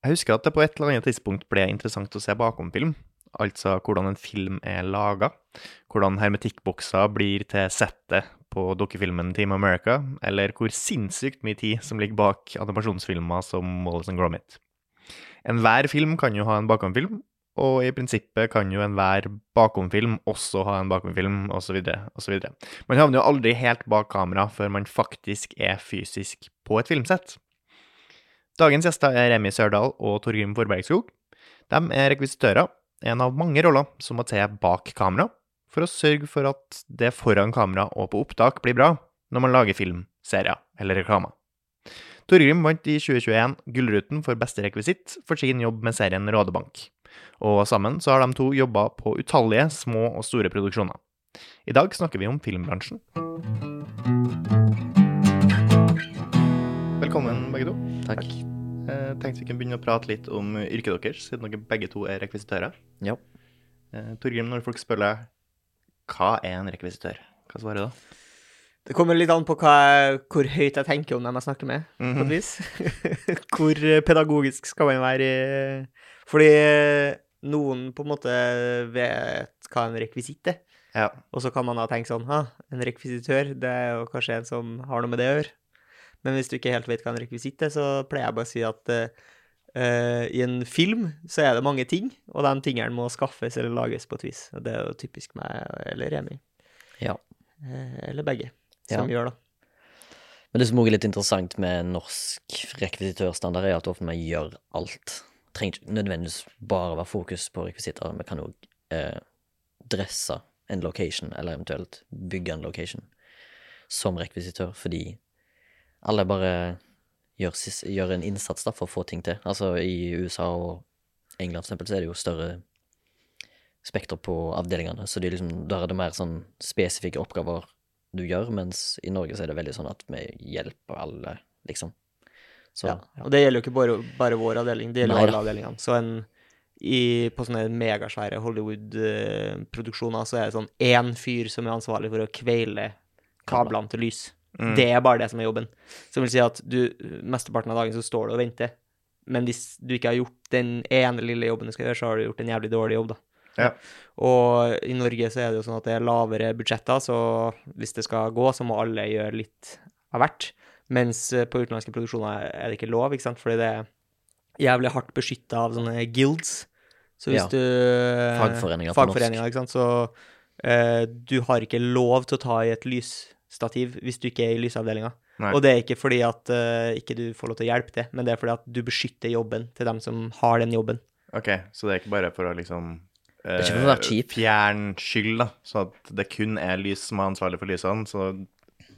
Jeg husker at det på et eller annet tidspunkt ble interessant å se bakom film. Altså hvordan en film er laga. Hvordan hermetikkbokser blir til settet på dukkefilmen Team America. Eller hvor sinnssykt mye tid som ligger bak animasjonsfilmer som Wallace and Gromit. Enhver film kan jo ha en bakomfilm, og i prinsippet kan jo enhver bakomfilm også ha en bakomfilm, osv., osv. Man havner jo aldri helt bak kamera før man faktisk er fysisk på et filmsett. Dagens gjester er Remi Sørdal og Torgrim Forbergskog. De er rekvisitører, en av mange roller som må til bak kamera, for å sørge for at det foran kamera og på opptak blir bra når man lager film, serier eller reklamer. Torgrim vant i 2021 Gullruten for beste rekvisitt for sin jobb med serien Rådebank. Og sammen så har de to jobba på utallige små og store produksjoner. I dag snakker vi om filmbransjen. Velkommen, begge to. Takk. Jeg tenkte vi kunne begynne å prate litt om yrket deres, siden dere begge to er rekvisitører. Ja. Eh, Torgrim, når folk spør deg hva er en rekvisitør, hva svarer du da? Det kommer litt an på hva hvor høyt jeg tenker om dem jeg snakker med, på Mhm. et vis. hvor eh, pedagogisk skal man være Fordi eh, noen på en måte vet hva en rekvisitt er, Ja. og så kan man da tenke sånn Ha, en rekvisitør, det er jo kanskje en som har noe med det å gjøre. Men hvis du ikke helt vet hva en rekvisitt er, så pleier jeg bare å si at eh, i en film så er det mange ting, og de tingene må skaffes eller lages på et vis. Og det er jo typisk meg eller Remi. Ja. Uh, eller begge, som Ja. gjør, det. Men det som også er litt interessant med norsk rekvisitørstandard, er at ofte vi gjør alt. Trenger ikke nødvendigvis bare være fokus på rekvisitter. Vi kan òg eh, dresse en location, eller eventuelt bygge en location, som rekvisitør, fordi alle bare gjør, gjør en innsats da, for å få ting til. Altså i USA og England for eksempel, så er det jo større spekter på avdelingene, så det liksom, der er det mer sånn spesifikke oppgaver du gjør, mens i Norge så er det veldig sånn at vi hjelper alle, liksom. Så, Ja. Og det gjelder jo ikke bare, bare vår avdeling, det gjelder Nei alle avdelingene. Så en, i, på sånne megasvære Hollywood-produksjoner så er det sånn én fyr som er ansvarlig for å kveile kablene til lys. Mm. Det er bare det som er jobben. Som vil si at du, mesteparten av dagen så står du og venter. Men hvis du ikke har gjort den ene lille jobben du skal gjøre, så har du gjort en jævlig dårlig jobb, da. Ja. Og i Norge så er det jo sånn at det er lavere budsjetter, så hvis det skal gå, så må alle gjøre litt av hvert. Mens eh, på utenlandske produksjoner er det ikke lov, ikke sant, fordi det er jævlig hardt beskytta av sånne guilds. Så hvis Ja. du Fagforeninger på norsk. Fagforeninger, ikke sant, så eh, du har ikke lov til å ta i et lysstativ hvis du ikke er i lysavdelinga. Nei. Og det er ikke fordi at uh, ikke du får lov til å hjelpe til, men det er fordi at du beskytter jobben til dem som har den jobben. Ok, så det er ikke bare for å liksom kjip. Fjerne skyld, da. Så at det kun er lys som er ansvarlig for lysene. Så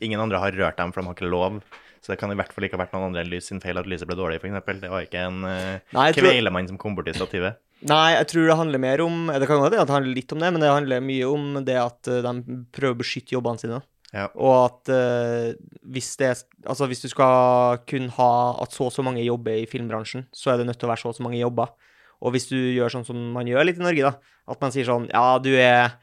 ingen andre har rørt dem, for de har ikke lov. Så det kan i hvert fall ikke ha vært noen andre enn lys sin feil at lyset ble dårlig, f.eks. Det var ikke en uh, Nei, jeg tror- som kom borti stativet. Nei, jeg tror det handler mer om Det kan godt hende at det handler litt om det, men det handler mye om det at de prøver å beskytte jobbene sine. Ja. Og at uh, hvis det Altså, hvis du skal kunne ha at så og så mange jobber i filmbransjen, så er det nødt til å være så og så mange jobber. Og hvis du gjør sånn som man gjør litt i Norge, da, at man sier sånn Ja, du er,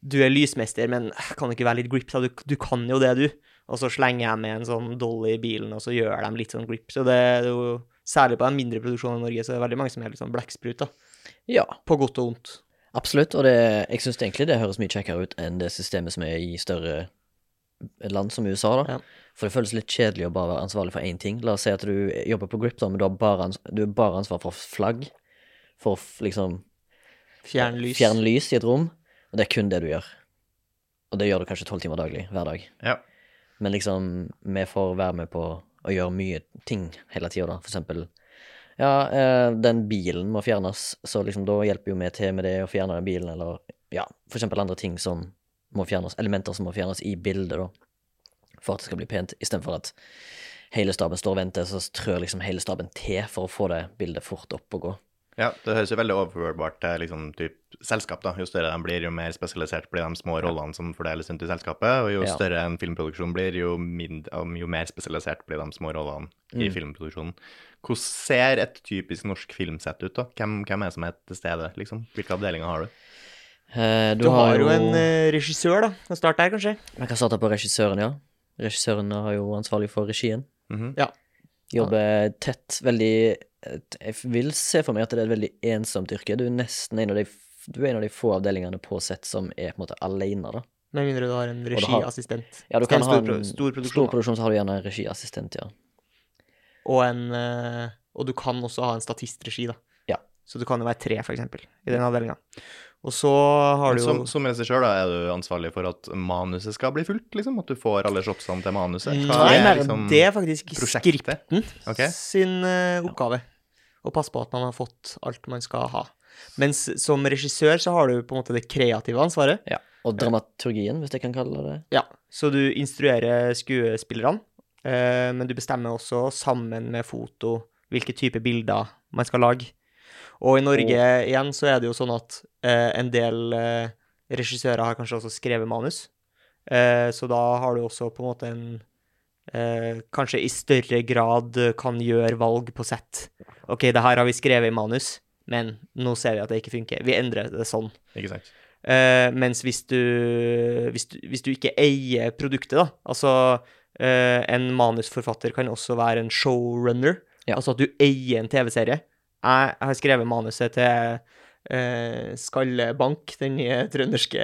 du er lysmester, men kan ikke være litt grip? da? Du, du kan jo det, du. Og så slenger jeg med en sånn dolly i bilen, og så gjør de litt sånn grip. Så det er jo Særlig på de mindre produksjonene i Norge, så er det veldig mange som er litt sånn blekksprut, da. ja, På godt og vondt. absolutt. Og det, jeg syns egentlig det høres mye kjekkere ut enn det systemet som er i større land som USA, da. Ja. For det føles litt kjedelig å bare være ansvarlig for én ting. La oss si at du jobber på Grip, da, men du, har bare du er bare ansvar for flagg. For liksom Fjern lys. fjerne lys i et rom. Og det er kun det du gjør. Og det gjør du kanskje tolv timer daglig hver dag. Ja. Men liksom, vi får være med på å gjøre mye ting hele tida, da. For eksempel Ja, eh, den bilen må fjernes, så liksom da hjelper jo vi til med det å fjerne den bilen, eller ja, for eksempel andre ting som må fjernes, elementer som må fjernes i bildet, da. For at det skal bli pent, istedenfor at hele staben står og venter, så trør liksom hele staben til for å få det bildet fort opp og gå. Ja, det høres jo veldig overførbart til liksom, typ, selskap. da. Jo større de blir, jo mer spesialisert blir de små rollene som fordeles rundt i selskapet. Og jo Ja. større en filmproduksjon blir, jo, mindre, jo mer spesialisert blir de små rollene i Mm. filmproduksjonen. Hvordan ser et typisk norsk filmsett ut? da? Hvem, hvem er som er til stede? liksom? Hvilke avdelinger har du? Eh, Du, har jo en eh, regissør, da. Kan starte der, kanskje. Jeg kan starte på regissøren, ja. Regissøren er jo ansvarlig for regien. Mhm. Ja. Jobber tett, veldig Jeg vil se for meg at det er et veldig ensomt yrke. Du er nesten en av de, du er en av de få avdelingene på sett som er på en måte alene, da. Med mindre du har en du har- regiassistent. Ja, du kan ha en stor produksjon. stor produksjon, så har du gjerne en regiassistent, ja. Og, en, eh, og du kan også ha en statistregi, da. Så du kan jo være tre, eksempel, i den avdelinga. Og så har du jo som, som regissør da, er du ansvarlig for at manuset skal bli fulgt, liksom? At du får alle shopsene til manuset? Hva Nei, er liksom det er faktisk prosjektet? skripten okay. sin uh, oppgave. Å passe på at man har fått alt man skal ha. Mens som regissør så har du på en måte det kreative ansvaret. ja. Og dramaturgien, hvis jeg kan kalle det det. Ja, så du instruerer skuespillerne, eh, men du bestemmer også sammen med foto hvilke type bilder man skal lage. Og i Norge igjen så er det jo sånn at eh, en del eh, regissører har kanskje også skrevet manus, eh, så da har du også på en måte en eh, Kanskje i større grad kan gjøre valg på sett. OK, det her har vi skrevet i manus, men nå ser vi at det ikke funker. Vi endrer det sånn. Ikke sant? Eh, mens hvis du, hvis du Hvis du ikke eier produktet, da Altså, eh, en manusforfatter kan også være en showrunner. Ja. Altså at du eier en TV-serie. Jeg har skrevet manuset til eh, Skallebank, den nye trønderske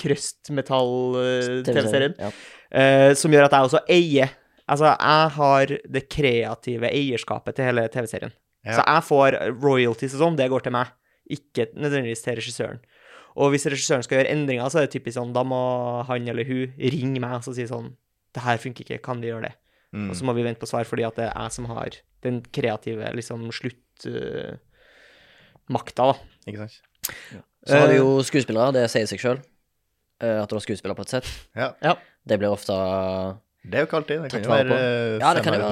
krøstmetall-TV-serien. Ja. Eh, som gjør at jeg også eier Altså, jeg har det kreative eierskapet til hele TV-serien. Ja. Så jeg får royalties og sånn, det går til meg, ikke nødvendigvis til regissøren. Og hvis regissøren skal gjøre endringer, så er det typisk sånn, da må han eller hun ringe meg og si sånn Det her funker ikke, kan vi gjøre det? Mm. Og så må vi vente på svar, fordi at det er jeg som har den kreative liksom sluttmakta, da. Ikke sant? Så har du Eh. jo skuespillere, det sier seg sjøl. At du har skuespillere på et sett. Ja. Det blir ofte Det er jo ikke alltid. Det kan jo være på. eh, Ja, det kan være,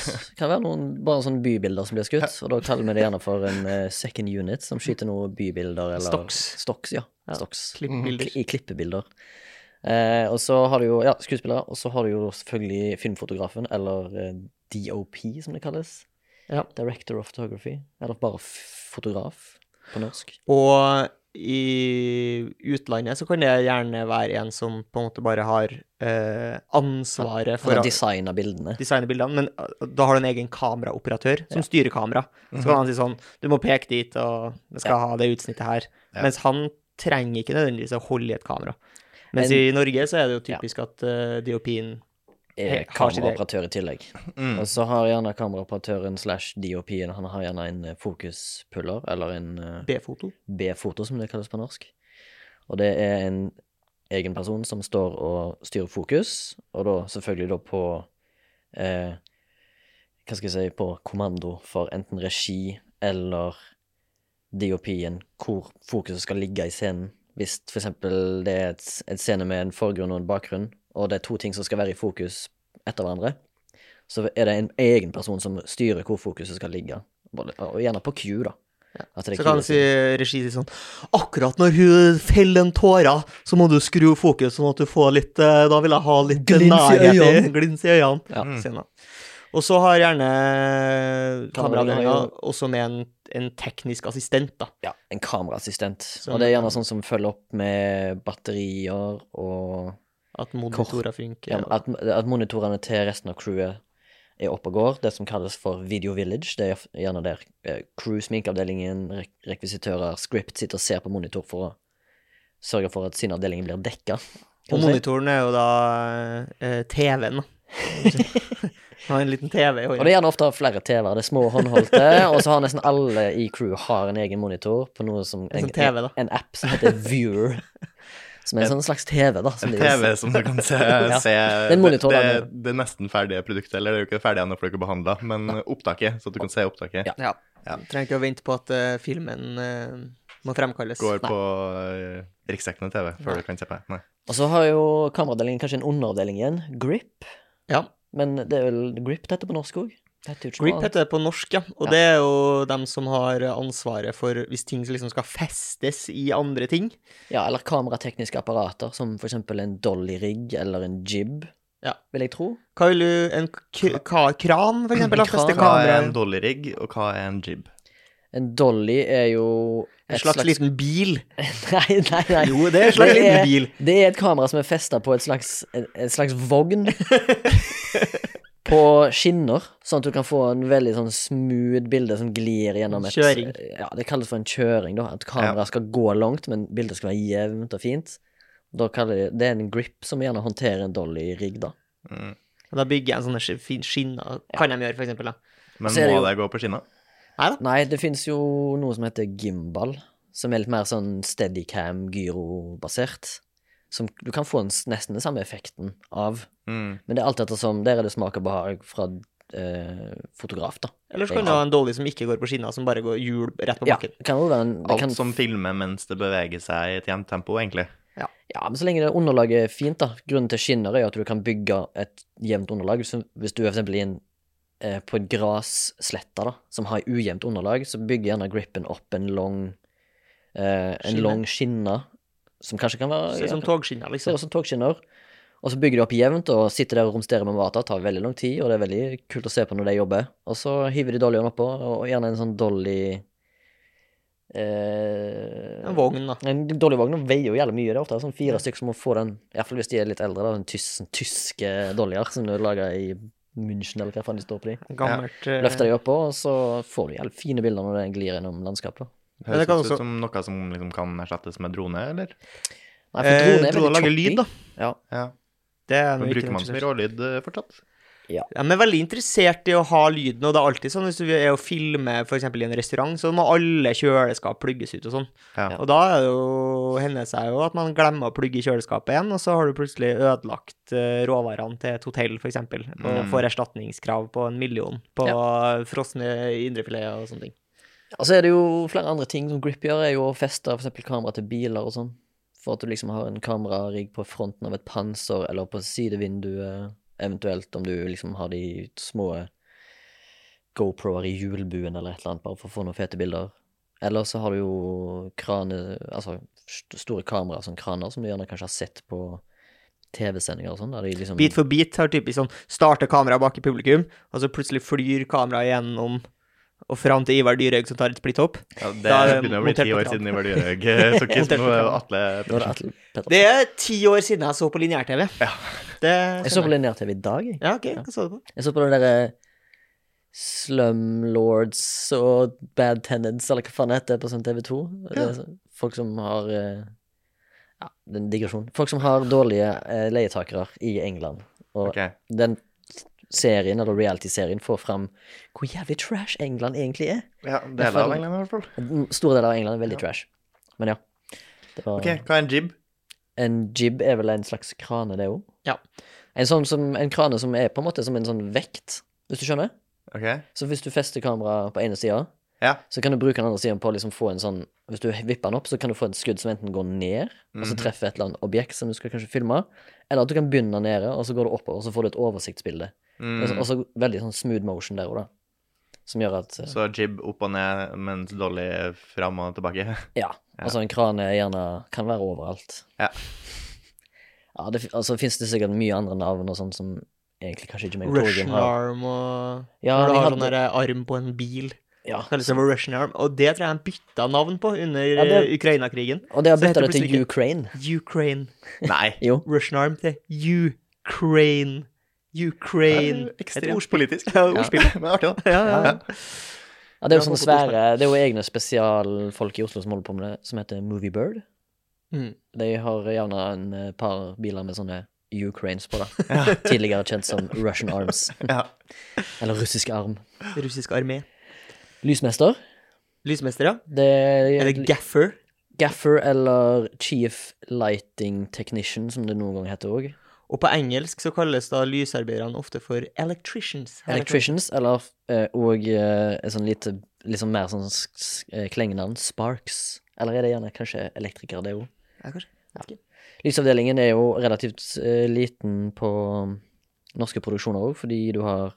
kan være noen bare sånne bybilder som blir skutt, og da kaller vi det gjerne for en eh, second unit som skyter noen bybilder eller Stocks. Stocks, ja. Ja, Stocks. Klippbilder. I klippebilder. Eh, og så har du jo ja, skuespillere, og så har du jo selvfølgelig filmfotografen, eller eh, DOP, som det kalles. Ja. Director of Photography. Eller bare fotograf på norsk. Og i utlandet så kan det gjerne være en som på en måte bare har eh, ansvaret for å designe bildene. designe bildene, men eh, da har du en egen kameraoperatør som Ja. styrer kamera. Så kan han si sånn Du må peke dit, og vi skal ha det utsnittet her. Ja. Mens han trenger ikke nødvendigvis å holde i et kamera. Mens Men- i Norge så er det jo typisk at uh, DOP-en Er egen- kameraoperatør i tillegg. Mm. Og så har gjerne kameraoperatøren slash DOP-en Han har gjerne en eh, fokuspuller, eller en eh, B-foto. B-foto, som det kalles på norsk. Og det er en egen person som står og styrer fokus, og da selvfølgelig da på eh, Hva skal jeg si På kommando for enten regi eller DOP-en, hvor fokuset skal ligge i scenen. Hvis eksempel det er et, et scene med en forgrunn og en bakgrunn, og det er to ting som skal være i fokus etter hverandre, så er det en egen person som styrer hvor fokuset skal ligge. Og gjerne på Q, da. Ja. Så kan si, regi si sånn Akkurat når hun feller en tåre, så må du skru fokus sånn at du får litt eh, Da vil jeg ha litt Glins i øynene. Glins i øynene. Ja. Mm. Og så har gjerne kameraavdelinga også med en, en teknisk assistent, da. Ja, en kameraassistent. Og det er gjerne sånn som følger opp med batterier og At monitorer funker. ja, at, at monitorene til resten av crewet er oppe og går. Det som kalles for Video Village. Det er gjerne der eh, crew, sminkeavdelingen, rekvisitører, script sitter og ser på monitor for å sørge for at sin avdeling blir dekka. Og monitoren er jo da eh, TV-en, da. Har en liten TV i Og det er gjerne ofte flere TV-er. Det er små håndholdte, og så har nesten alle i crew har en egen monitor på noe som En en. En app som heter Viewer. Som er en sånn slags TV, da. Som En TV som du kan se, Ja. se Det monitor, det, det, det nesten ferdige produktet. Eller det er jo ikke ferdig ennå, for det er ikke behandla, men opptaket, så at du kan se opptaket. Ja. Ja. Ja. Trenger ikke å vente på at uh, filmen uh, må fremkalles. Går Nei. på uh, riksdekkende TV før Nei. du kan se på det. Nei. Og så har jo kameraavdelingen kanskje en underavdeling igjen, Grip. Ja. Men det er vel Grip det heter på norsk òg? Grip heter det på norsk, ja. Og Ja. det er jo dem som har ansvaret for hvis ting liksom skal festes i andre ting. Ja, eller kameratekniske apparater, som for eksempel en dolly-rig eller en jib, Ja. vil jeg tro. Hva vil du En kran, for eksempel? Kran. Hva er en dolly-rig og hva er en jib? En dolly er jo En slags, liten bil. Nei, nei, nei. Jo, det er en slags Det liten er- bil. Det er et kamera som er festa på et slags, en, en slags vogn. på skinner, sånn at du kan få en veldig sånn smooth bilde som glir gjennom et Kjøring. Ja, det kalles for en kjøring, da. At kameraet skal gå langt, men bildet skal være jevnt og fint. Da kaller de, Det er en grip som gjerne håndterer en dolly-rigg, da. Mm. Og da bygger jeg en sånn fin skinner, kan de gjøre, for eksempel. Da. Men må jo- det gå på skinner? Nei da. Nei, det fins jo noe som heter gimbal, som er litt mer sånn steadycam, gyrobasert. Som du kan få en, nesten den samme effekten av. Mm. Men det er alt ettersom Der er det smak og behag fra eh, fotograf, da. Eller så kan du ha en dolly som ikke går på skinner, som bare går hjul rett på Ja, bakken. kan jo være en, Alt kan, som filmer mens det beveger seg i et jevnt tempo, egentlig. Ja, men så lenge det underlaget er fint, da. Grunnen til skinner er at du kan bygge et jevnt underlag. Så hvis du er eksempel i en, eh, på en grasslette, da, som har ujevnt underlag, så bygger gjerne gripen opp en lang eh, En Skinne. lang skinne, som kanskje kan være Ser ut som togskinner, togskinner, ser liksom. ut som togskinner. Og så bygger de opp jevnt og sitter der og romsterer med mat. Det tar veldig lang tid, og det er veldig kult å se på når de jobber. Og så hiver de dollyen oppå, og gjerne en sånn dolly eh, En vogn, da. en dollyvogn vogn veier jo jævlig mye. Det er ofte sånn fire stykker som må få den, iallfall hvis de er litt eldre, da, den tys, sånn tyske dollier som du lager i München, eller hva faen de står på de. Gammelt ja. Løfter de oppå, og så får du jævlig fine bilder når den glir gjennom landskapet. Høres kan ut også- som noe som liksom kan erstattes med drone, eller? Nei, for eh, drone er Drone veldig lager lyd, da. Ja. Ja. Det er noe bruker man som rålyd fortsatt? Ja. De er veldig interessert i å ha lyden, og det er alltid sånn hvis du er og filmer f.eks. i en restaurant, så må alle kjøleskap plugges ut og sånn. Ja. Og da er det jo, hender det seg jo at man glemmer å plugge i kjøleskapet igjen, og så har du plutselig ødelagt eh, råvarene til et hotell, f.eks., og Mm. får erstatningskrav på en million på frosne indrefileter og sånne ting. Og så er det jo flere andre ting som Grip gjør, er jo å feste eksempel kamera til biler og sånn. For at du liksom har en kamerarigg på fronten av et panser, eller på sidevinduet, eventuelt om du liksom har de små GoPro-er i hjulbuen eller et eller annet, bare for å få noen fete bilder. Eller så har du jo krane, altså store kameraer som kraner, som du gjerne kanskje har sett på TV-sendinger og sånn, liksom Bit for bit har typisk sånn starter kameraet bak i publikum, og så plutselig flyr kameraet gjennom og fram til Ivar Dyrhaug som tar et splitt opp. Ja, det Da er begynner å bli ti år siden Ivar Dyrhaug eh, tok Montert med. Atle er det Pettersen. Det er ti år siden jeg så på lineær-TV. Ja. Jeg så på lineær-TV i dag, jeg. Ja, OK, hva så du på? Jeg så på den derre Slumlords og Bad Tenants, eller hva faen det heter, på sånn TV2. Det er Folk som har eh, Ja, det er en digresjon. Folk som har dårlige eh, leietakere i England. Og okay. den serien, eller reality-serien, får fram hvor jævlig trash England egentlig er. Ja, deler av England i hvert fall. Store deler av England er veldig trash. Men ja. Det var, Ok, hva er en jib? En jib er vel en slags krane, det òg? Ja. En sånn som En krane som er på en måte som en sånn vekt, hvis du skjønner? Okay. Så hvis du fester kameraet på ene sida, ja. så kan du bruke den andre siden på å liksom få en sånn Hvis du vipper den opp, så kan du få et skudd som enten går ned, og så Mhm. treffer et eller annet objekt som du skal kanskje filme, eller at du kan begynne nede, og så går du oppover, og så får du et oversiktsbilde. Mm. Og så- veldig sånn smooth motion der òg, da. Som gjør at uh, Så jib opp og ned, mens dolly fram og tilbake. Ja. Altså en krane er gjerne kan være overalt. Ja. Ja, det, altså finnes det sikkert mye andre navn og sånn som egentlig kanskje ikke meg Russian arm og Ja, Når du har sånn hadde... arm på en bil. Ja, Kalles for Russian arm. Og det tror jeg han bytta navn på under Ja, det- eh, Ukraina-krigen. og det har bytta det til Ukraine. Ukraine. Nei. Jo. Russian arm til Ukraine. Ukraine. Ekstremt politisk. Ja, ordspill. Men artig, da. Ja, ja, ja. Ja, det er jo Ja, sånne svære Det er jo egne spesialfolk i Oslo som holder på med det, som heter Moviebird. Mm. De har gjerne en eh, par biler med sånne Ukraines på, da. Tidligere kjent som Russian Arms. Ja. Eller russisk arm. Russisk armé. Lysmester. Lysmester, ja. Det Er det gaffer? Gaffer eller Chief Lighting Technician, som det noen ganger heter òg. Og på engelsk så kalles da lysarbeiderne ofte for electricians. Electricians, eller eh, og et sånn lite Liksom mer sånn eh, klengenavn. Sparks. Eller er det gjerne kanskje elektrikere, det òg? Ja, kanskje. Lysavdelingen er jo relativt eh, liten på norske produksjoner òg, fordi du har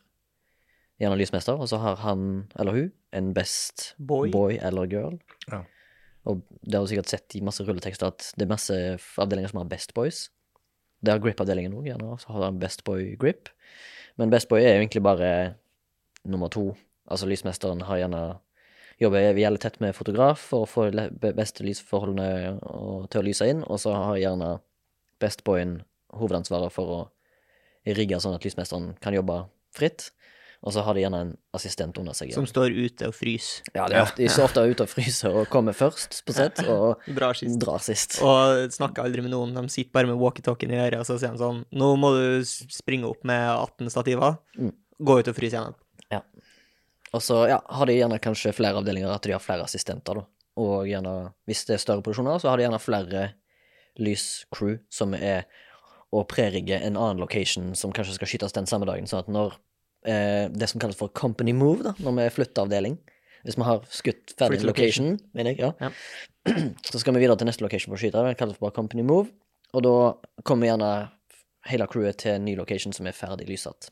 gjerne lysmester, og så har han eller hun en best Boy. eller girl. Ja. Og det har du sikkert sett i masse rulletekster at det er masse avdelinger som har Best Boys. Det har Grip-avdelingen òg, gjerne. Så har han Best Boy Grip. Men Best Boy er jo egentlig bare nummer to. Altså lysmesteren har gjerne jobber jævlig tett med fotograf for å få de beste lysforholdene til å lyse inn, og så har gjerne Best Boyen hovedansvaret for å rigge sånn at lysmesteren kan jobbe fritt. Og så har de gjerne en assistent under seg. Som står ute og fryser. Ja, de ofte, de er ofte ute og fryser og kommer først på sett, og Drar sist. drar sist. Og snakker aldri med noen. De sitter bare med walkietalkien i øret, og så sier de sånn Nå må du springe opp med 18 stativer. Mm. Gå ut og fryse igjen. Ja. Og så ja, har de gjerne kanskje flere avdelinger, at de har flere assistenter, da. Og gjerne, hvis det er større produksjoner, så har de gjerne flere lyscrew som er å prerigge en annen location som kanskje skal skytes den samme dagen, sånn at når det som kalles for company move, da, når vi flytter avdeling Hvis vi har skutt ferdig location. location, mener jeg, ja, Ja. så skal vi videre til neste location for å skyte. Det kalles bare company move, og da kommer gjerne hele crewet til en ny location som er ferdig lyssatt.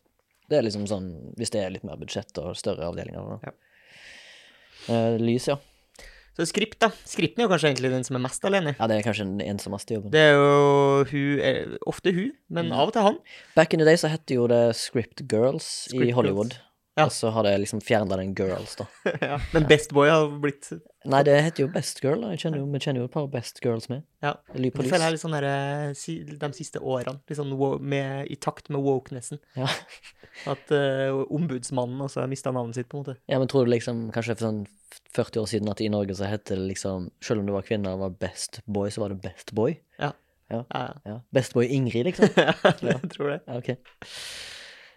Det er liksom sånn hvis det er litt mer budsjett og større avdelinger. Ja. Eh, lys, ja. Så skript, da. Skripten er jo kanskje egentlig den som er mest alene. Ja, det er kanskje den ensommeste jobben. Det er jo hun er, Ofte hun, men Mm. av og til han. Back in the day så het jo det Script Girls Script i Hollywood. Ja. Og så har det liksom fjerna den Girls, da. ja. Men Best Boy har blitt Nei, det heter jo Best Girl. da. Kjenner jo, vi kjenner jo et par Best Girls med. Ja. Føler jeg er litt sånn der, eh, de siste årene. Litt sånn med, i takt med wokenessen. Ja. At uh, ombudsmannen også har mista navnet sitt, på en måte. ja, men tror du liksom kanskje for sånn 40 år siden at i Norge så het det liksom Selv om du var kvinne og var Best Boy, så var det Best Boy? Ja, Ja. ja. Best Boy Ingrid, liksom? ja, jeg tror det. Ja, ok.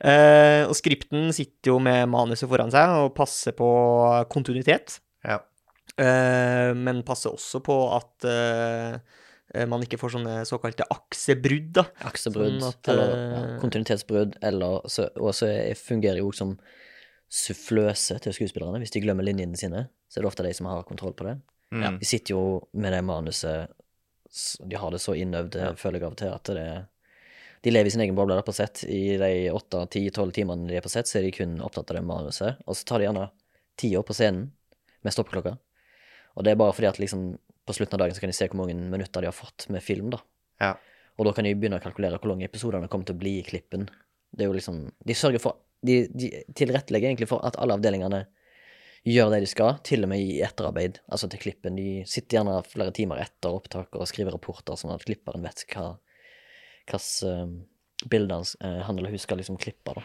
Eh, og skripten sitter jo med manuset foran seg og passer på kontinuitet. Ja. Eh, men passer også på at eh, man ikke får sånne såkalte aksebrudd, da. Aksebrudd, Sånn at, eller ja, eh, kontinuitetsbrudd, eller så, Og så er- fungerer jo også som suffløse til skuespillerne. Hvis de glemmer linjene sine, så er det ofte de som har kontroll på det. Mm. De sitter jo med det manuset De har det så innøvd, Ja. føler jeg av og til, at det De lever i sin egen boble på sett. I de åtte, ti, tolv timene de er på sett, så er de kun opptatt av det manuset. Og så tar de gjerne tida på scenen med stoppeklokka. Og det er bare fordi at liksom på slutten av dagen så kan de se hvor mange minutter de har fått med film, da. Ja. Og da kan de begynne å kalkulere hvor lange episodene kommer til å bli i klippen. Det er jo liksom De sørger for De, de tilrettelegger egentlig for at alle avdelingene gjør det de skal, til og med i etterarbeid, altså til klippen. De sitter gjerne flere timer etter opptak og skriver rapporter, sånn at klipperen vet hva hvilke uh, bilder han, eh, han eller hun skal liksom klippe, da.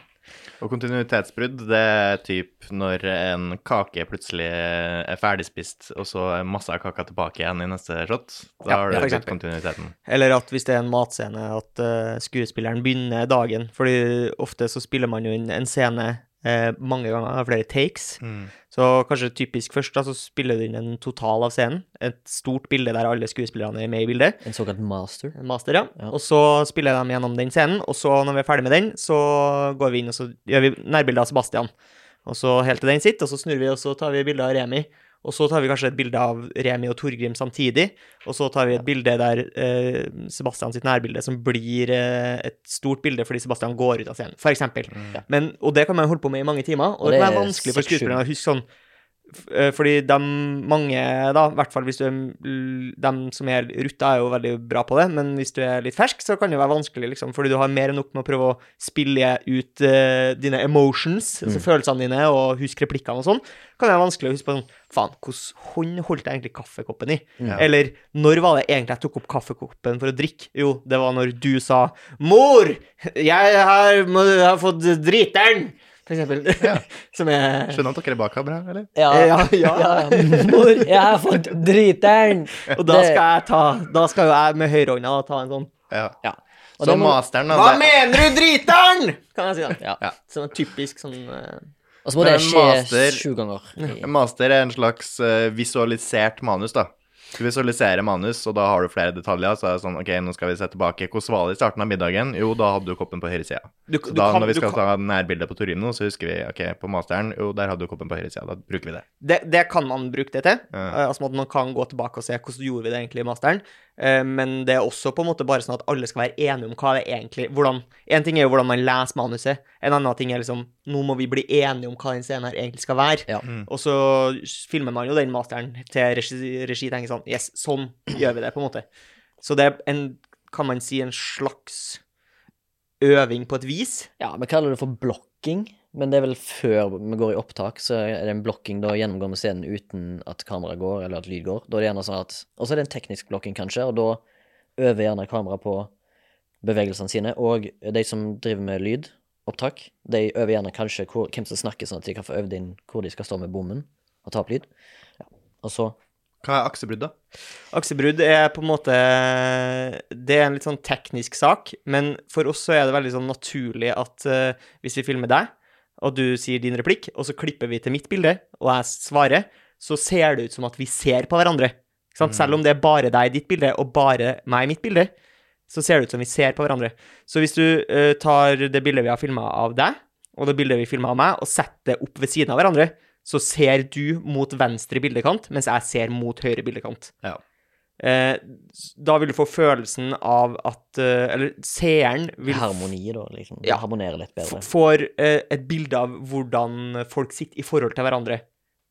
Og kontinuitetsbrudd, det er typ når en kake plutselig er ferdigspist, og så er masse av kaka tilbake igjen i neste shot. Da Ja, har du brutt kontinuiteten. Eller at hvis det er en matscene, at uh, skuespilleren begynner dagen. Fordi ofte så spiller man jo inn en scene uh, mange ganger, flere takes. Mm. Så kanskje typisk først, da, så spiller du inn en total av scenen. Et stort bilde der alle skuespillerne er med i bildet. En såkalt master. En master, ja. Ja. Og så spiller de gjennom den scenen, og så når vi er ferdig med den, så går vi inn og så gjør vi nærbilde av Sebastian. Og så helt til den sitter, og så snur vi, og så tar vi bilde av Remi. Og så tar vi kanskje et bilde av Remi og Torgrim samtidig, og så tar vi et bilde der eh, Sebastian sitt nærbilde som blir eh, et stort bilde fordi Sebastian går ut av scenen, eksempel. Mm. Men, og det kan man holde på med i mange timer, og, Og det det kan være vanskelig for skuespillerne å huske sånn fordi de mange, da, i hvert fall hvis du er De som er rutta, er jo veldig bra på det, men hvis du er litt fersk, så kan det være vanskelig, liksom, fordi du har mer enn nok med å prøve å spille ut uh, dine emotions, altså Mm. følelsene dine, og huske replikkene og sånn. Kan det være vanskelig å huske på sånn Faen, hvordan hånd holdt jeg egentlig kaffekoppen i? Ja. Eller når var det egentlig jeg tok opp kaffekoppen for å drikke? Jo, det var når du sa 'Mor, jeg har, må, jeg har fått driteren', for eksempel. Som er Skjønner at dere er bak kamera, eller? Ja, Ja, ja. ja. Mor, jeg har fått driteren! Og da skal jeg ta Da skal jo jeg med høyrehånda ta en sånn Ja. Ja. Og Så må- masteren, da Hva det- mener du, driteren?! Kan jeg si da. Ja. Ja. Som en typisk sånn uh... Og så må Men det skje sju ganger. En master er en slags uh, visualisert manus, da. Du visualiserer manus, og da har du flere detaljer. Så er det sånn, ok, nå skal vi se tilbake. Hvordan var det i starten av middagen? Jo, da hadde du koppen på høyresida. du, du da kan- når vi skal ta nærbildet på Torino, så husker vi, ok, på masteren, jo, der hadde du koppen på høyre høyresida. Da bruker vi det. det, det kan man bruke det til. Ja. Eh, altså at man kan gå tilbake og se hvordan gjorde vi det egentlig i masteren. Eh, men det er også på en måte bare sånn at alle skal være enige om hva det egentlig hvordan, En ting er jo hvordan man leser manuset. En annen ting er liksom Nå må vi bli enige om hva den scenen her egentlig skal være. Ja. Mm. Og så filmer man jo den masteren til regi, regi tenker sånn Yes, sånn gjør vi det, på en måte. Så det er en, kan man si, en slags øving på et vis. Ja, men kaller det for blokking, men det er vel før vi går i opptak, så er det en blokking. Da gjennomgår vi scenen uten at kamera går, eller at lyd går. Da er det gjerne sånn at Og så er det en teknisk blokking, kanskje, og da øver gjerne kamera på bevegelsene sine. Og de som driver med lyd, opptak. De øver gjerne kanskje hvor, hvem som snakker, sånn at de kan få øvd inn hvor de skal stå med bommen og ta opp lyd. Ja. Og så Hva er aksebrudd, da? Aksebrudd er på en måte Det er en litt sånn teknisk sak, men for oss så er det veldig sånn naturlig at uh, hvis vi filmer deg, og du sier din replikk, og så klipper vi til mitt bilde, og jeg svarer, så ser det ut som at vi ser på hverandre. Ikke sant? Selv om det er bare deg i ditt bilde, og bare meg i mitt bilde, så ser det ut som vi ser på hverandre. Så hvis du uh, tar det bildet vi har filma av deg, og det bildet vi filma av meg, og setter det opp ved siden av hverandre, så ser du mot venstre bildekant, mens jeg ser mot høyre bildekant. Ja. Eh, da vil du få følelsen av at eh, Eller seeren vil harmoni, da, liksom. Ja. Harmonere litt bedre. får eh, et bilde av hvordan folk sitter i forhold til hverandre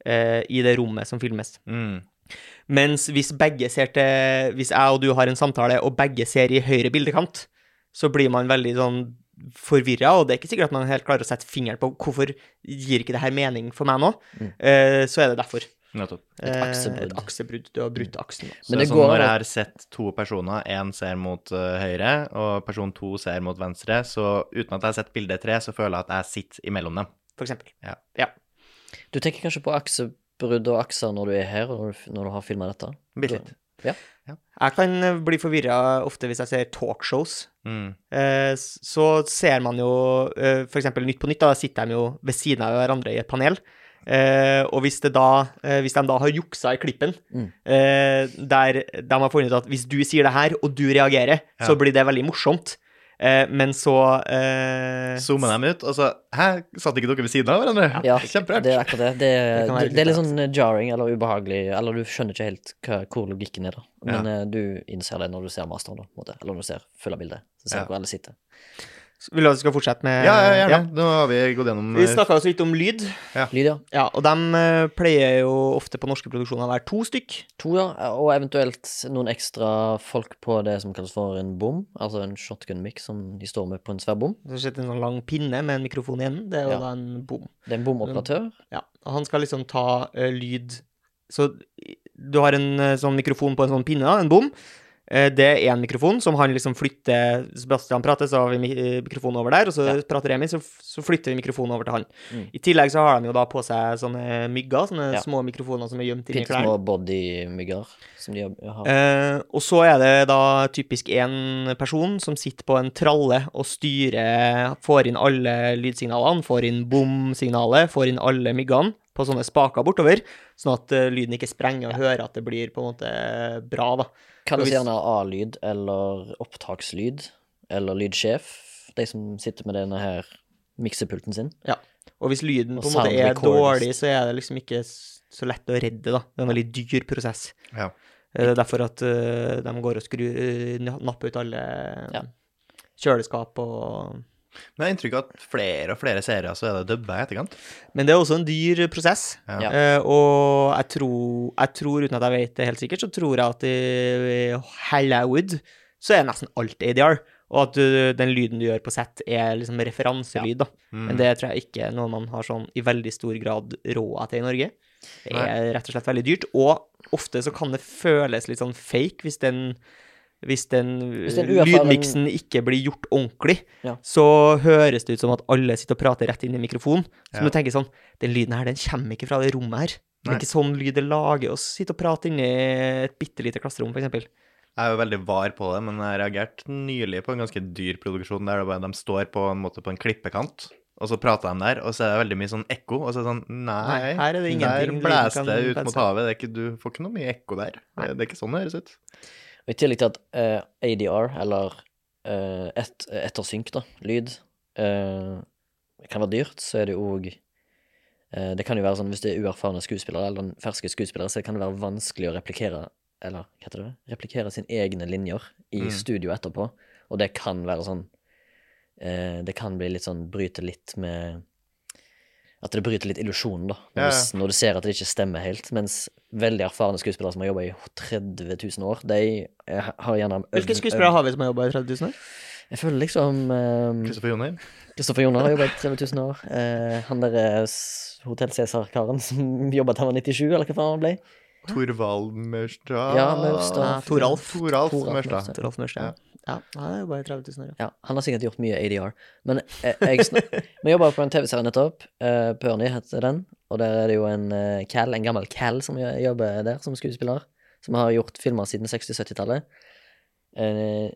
eh, i det rommet som filmes. Mm. Mens hvis begge ser til Hvis jeg og du har en samtale, og begge ser i høyre bildekant, så blir man veldig sånn forvirra, og det er ikke sikkert at man helt klarer å sette fingeren på hvorfor gir ikke det her mening for meg nå. Mm. Eh, så er det derfor. Nettopp. Et Eh, aksebrudd. Et aksebrudd. Du har brutt aksen. Så Men det det er sånn går når jeg har sett to personer, én ser mot uh, høyre, og person to ser mot venstre, så uten at jeg har sett bilde tre, så føler jeg at jeg sitter imellom dem. For eksempel. Ja. Du tenker kanskje på aksebrudd og akser når du er her, og når du, når du har filma dette? Bitte litt. Jeg kan eh, bli forvirra ofte hvis jeg ser talkshows. Mm. Eh, så ser man jo eh, eksempel Nytt på Nytt, da sitter de jo ved siden av hverandre i et panel. Eh, og hvis, det da, eh, hvis de da har juksa i klippen, Mm. eh, der de har funnet ut at hvis du sier det her, og du reagerer, Ja. så blir det veldig morsomt. Eh, men så eh, Zoomer dem ut, og så Hæ, satt ikke dere ved siden av hverandre? Ja, Kjemperart. det er akkurat det. Det, Det det, det er litt sånn jarring eller ubehagelig, eller du skjønner ikke helt hva, hvor logikken er, da. Men ja. du innser det når du ser masteren, da, på en måte. Eller når du ser fulle bildet. Så ser Ja. du hvor alle sitter. Vil du at vi skal fortsette med Ja, ja, gjerne. Nå har vi gått gjennom Vi eh, snakka jo så vidt om lyd. Lyd, ja. Ja, og de eh, pleier jo ofte på norske produksjoner å være to stykk. To, ja. Og eventuelt noen ekstra folk på det som kalles for en bom. Altså en shotgun-mic som de står med på en svær bom. Så sitter en sånn lang pinne med en mikrofon i enden. Det er jo Ja. da en bom. Det er en bomoperatør. Ja, og han skal liksom ta uh, lyd Så du har en uh, sånn mikrofon på en sånn pinne, da, en bom. Eh, det er én mikrofon som han liksom flytter Sebastian prater, så har vi eh, mikrofonen over der, og så Ja. prater Remi, så, så flytter vi mikrofonen over til han. Mm. I tillegg så har de jo da på seg sånne mygger, sånne Ja. små mikrofoner som er gjemt inni klærne. små bodymygger som de har. Eh, og så er det da typisk én person som sitter på en tralle og styrer Får inn alle lydsignalene, får inn bom-signalet, får inn alle myggene på sånne spaker bortover, sånn at eh, lyden ikke sprenger og hører at det blir på en måte bra, da. Kalles hvis- gjerne A-lyd eller opptakslyd eller lydsjef. De som sitter med denne her miksepulten sin. Ja. Og hvis lyden Og på en måte er dårlig, så er det liksom ikke så lett å redde, da. Det er en veldig dyr prosess. Ja. Eh, Det er derfor at eh, de går og skrur, eh, napper ut alle Ja. kjøleskap og Men jeg har inntrykk av at flere og flere serier så er det dubba i etterkant. Men det er også en dyr prosess. Ja. Ja. Eh, og jeg tror, jeg tror, uten at jeg vet det helt sikkert, så tror jeg at i, Hollywood så er nesten alt ADR. Og at du, den lyden du gjør på sett, er liksom referanselyd, da. Mm. Men det tror jeg ikke er noe man har sånn i veldig stor grad råd til i Norge. Det er rett og slett veldig dyrt. Og ofte så kan det føles litt sånn fake hvis den hvis den, Hvis den lydmiksen ikke blir gjort ordentlig, Ja. så høres det ut som at alle sitter og prater rett inn i mikrofonen. Så Ja. du tenker sånn Den lyden her, den kommer ikke fra det rommet her. Det Nei. er ikke sånn lyd det lager å sitte og prate inni et bitte lite klasserom, eksempel. Jeg er jo veldig var på det, men jeg har reagert nylig på en ganske dyr produksjon der de står på en måte på en klippekant, og så prater de der, og så er det veldig mye sånn ekko, og så er det sånn Nei, Nei, her er det ingenting der blæser det ut mot havet. Det er ikke, du får ikke noe mye ekko der. Det, det er ikke sånn det høres ut. Og I tillegg til at eh, ADR, eller eh, et, ettersynk, da, lyd, eh, kan være dyrt, så er det òg eh, Det kan jo være sånn hvis det er uerfarne skuespillere eller ferske skuespillere, så kan det være vanskelig å replikere Eller hva heter det? Replikere sine egne linjer i Mm. studio etterpå. Og det kan være sånn eh, Det kan bli litt sånn Bryte litt med At det bryter litt illusjonen, da. Når, Ja, du, når du ser at det ikke stemmer helt. Mens veldig erfarne skuespillere som har jobba i 30 000 år, de eh, har gjerne Hvilke skuespillere har vi som har jobba i 30 000 år? Jeg føler liksom um, Kristoffer Joner? Kristoffer Joner har jobba i 30 000 år. Uh, han derre Hotell Cæsar-karen som jobba til han var 97, eller hva faen han ble. Torvald Mørstad Ja, Mørstad. Toralf. Toralf Toralf. Maurstad. Rolf Mørstad. Ja. ja, Han er jo bare 30 000 år. ja. Ja, han har sikkert gjort mye ADR. Men eh, jeg Vi jobba på en TV-serie nettopp. Uh, Perny heter den. Og der er det jo en eh, Cal, en gammel Cal, som jobber der som skuespiller. Som har gjort filmer siden 60-70-tallet. Eh,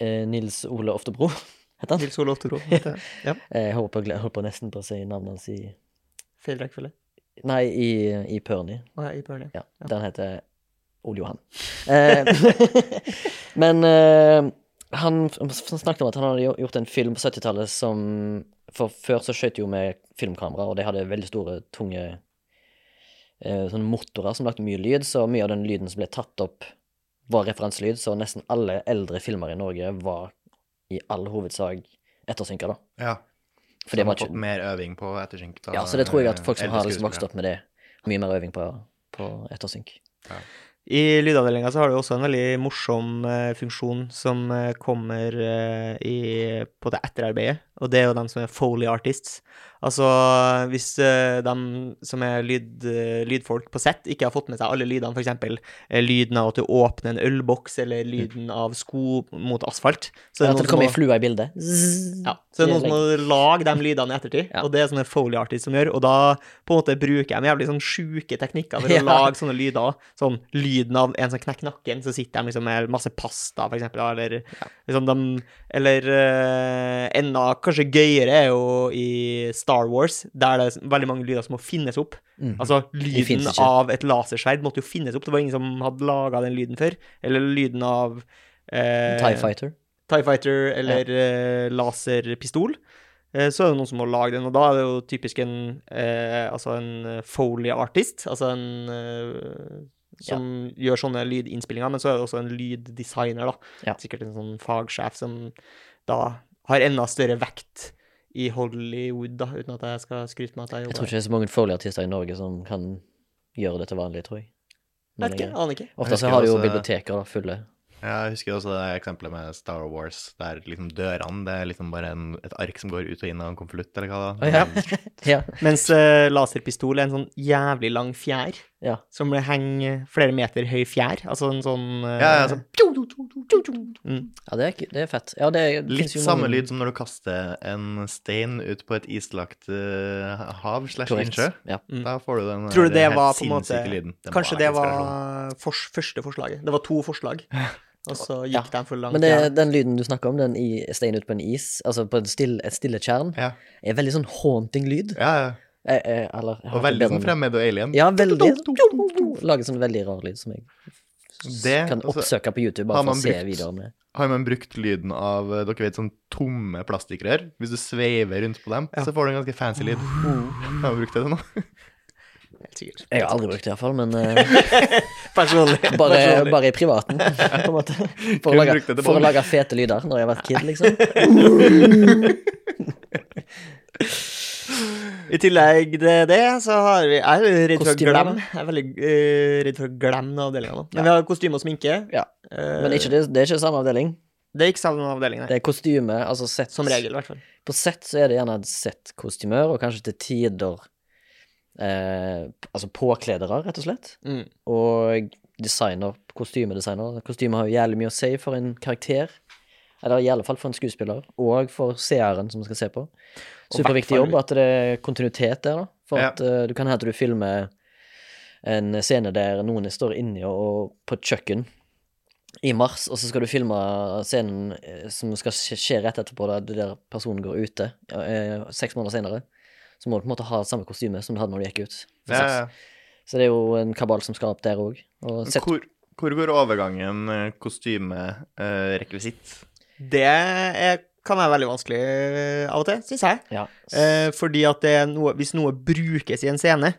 eh, Nils Ole Oftebro heter han. Nils Ole Oftebro. heter det. Ja. Eh, Jeg holdt på, holdt på nesten på å si navnet hans i Feil rekkefølge. Nei, i, i Perny. Å ja, i Pørni. Ja, Den heter Ole Johan. Eh, men eh, han snakket om at han hadde gjort en film på 70-tallet som For før så skjøt jo med filmkamera, og de hadde veldig store, tunge eh, sånne motorer som lagde mye lyd, så mye av den lyden som ble tatt opp, var referanselyd, så nesten alle eldre filmer i Norge var i all hovedsak ettersynka, da. Ja. For det var fått ikke mer øving på ettersynk. da, Ja, så det tror jeg at folk som har liksom vokst opp med det, har mye mer øving på, på ettersynk. I lydavdelinga så har du også en veldig morsom eh, funksjon som eh, kommer eh, i, på det etterarbeidet, og det er jo dem som er Foley artists. Altså hvis de dem som er lyd, eh, lydfolk på sett ikke har fått med seg alle lydene, f.eks. Eh, lyden av at du åpner en ølboks, eller lyden av sko mot asfalt, så det er at det kommer ei flue i bildet. ja, så det er noen som må lage de lydene i ettertid, Ja. og det er sånne Foley artists som gjør, og da på en måte bruker de jævlig sånn sjuke teknikker for å Ja. lage sånne lyder. Sånn lyden av en som knekker nakken, så sitter de liksom med masse pasta, eksempel, eller liksom de Eller uh, enda kanskje gøyere er jo i Star Wars, der det er veldig mange lyder som må finnes opp. Mm. Altså, lyden av et lasersverd måtte jo finnes opp. Det var ingen som hadde laga den lyden før. Eller lyden av eh, Tie Fighter. TIE Fighter eller eh, laserpistol. Eh, så er det noen som må lage den, og da er det jo typisk en eh, altså en eh, Foley artist, altså en eh, som gjør sånne lydinnspillinger, men så er det også en lyddesigner, da. Ja. Sikkert en sånn fagsjef som da har enda større vekt i Hollywood, da, uten at jeg skal skryte med at jeg Jeg tror ikke det er så mange forlige artister i Norge som kan gjøre det til vanlig, tror jeg. Vet ikke, aner ikke. Ofte så har de jo også- biblioteker da, fulle. Ja, Jeg husker også det eksempelet med Star Wars, der liksom dørene det er liksom bare en, et ark som går ut og inn av en konvolutt, eller hva da. Ja. ja. Mens uh, laserpistol er en sånn jævlig lang fjær, Ja. som henger flere meter høy fjær. Altså en sånn eh, Ja, ja, altså, mm. ja, det er, det er fett. Ja, det er, Litt jo samme noen... lyd som når du kaster en stein ut på et islagt eh, hav slash innsjø. Ja. Mm. Da får du den Tror du det helt var på en måte lyden. Den Kanskje det var for, første forslaget. Det var to forslag, og så Ja. gikk de for langt. Men det, den lyden du snakker om, den i stein ut på en is, altså på et stille, et stille tjern, Ja, er veldig sånn haunting lyd. ja, ja. Jeg, jeg, eller, jeg Og veldig sånn fremmed og alien. Ja, veldig. Lager sånn veldig rar lyd som jeg Det, kan altså, oppsøke på YouTube har bare for å se brukt- videoer med. har man brukt lyden av eh, dere vet, sånn tomme plastikkrør. Hvis du sveiver rundt på dem, Ja. så får du en ganske fancy lyd. Har du brukt det til noe? Helt sikkert. Jeg har aldri brukt det, iallfall, men uh, Personlig. bare, personlig. bare i privaten, på en måte. For, å lage, for å lage fete lyder når jeg har vært kid, liksom. I tillegg til det, så har vi Jeg er redd for å glemme. Jeg er veldig uh, redd for å glemme avdelinga nå. Men vi har kostyme og sminke. Ja. Eh, Men ikke det, det er ikke samme avdeling. Det er ikke samme avdeling, nei. Det er kostyme, altså sett Som regel, i hvert fall. På sett så er det gjerne et sett-kostymør, og kanskje til tider eh, Altså påkledere, rett og slett. Mm. Og designer, kostymedesigner. Kostyme har jo jævlig mye å si for en karakter. Eller i alle fall for en skuespiller, og for seeren som skal se på. Superviktig jobb at det er kontinuitet der, da. For Ja. at eh, du kan hende at du filmer en scene der noen står inni og, på et kjøkken i mars, og så skal du filme scenen eh, som skal skje rett etterpå, da, der personen går ute, eh, seks måneder senere. Så må du på en måte ha samme kostyme som du hadde når du gikk ut. Ja, ja. Så det er jo en kabal som skal opp der òg. Og sett Hvor, hvor går overgangen kostyme-rekvisitt? Det er, kan være veldig vanskelig eh, av og til, syns jeg. Ja. Eh, fordi at det noe, hvis noe brukes i en scene,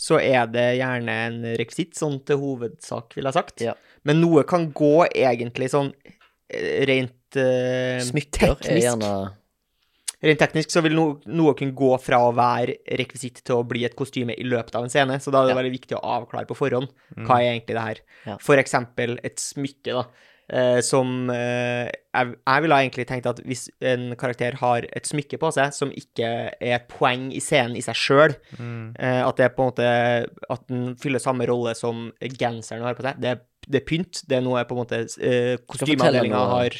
så er det gjerne en rekvisitt, sånn til hovedsak, ville jeg sagt. Ja. Men noe kan gå egentlig sånn eh, rent eh, Smykker er teknisk. gjerne Rent teknisk så vil noe, noe kunne gå fra å være rekvisitt til å bli et kostyme i løpet av en scene, så da er det Ja. veldig viktig å avklare på forhånd hva er egentlig det her. Ja. For eksempel et smykke, da. Eh, som eh, jeg, jeg ville egentlig tenkt at hvis en karakter har et smykke på seg som ikke er et poeng i scenen i seg sjøl, Mm. eh, at det er på en måte At den fyller samme rolle som genseren har på seg, det det er pynt. Det er noe på en måte kostymeavdelinga har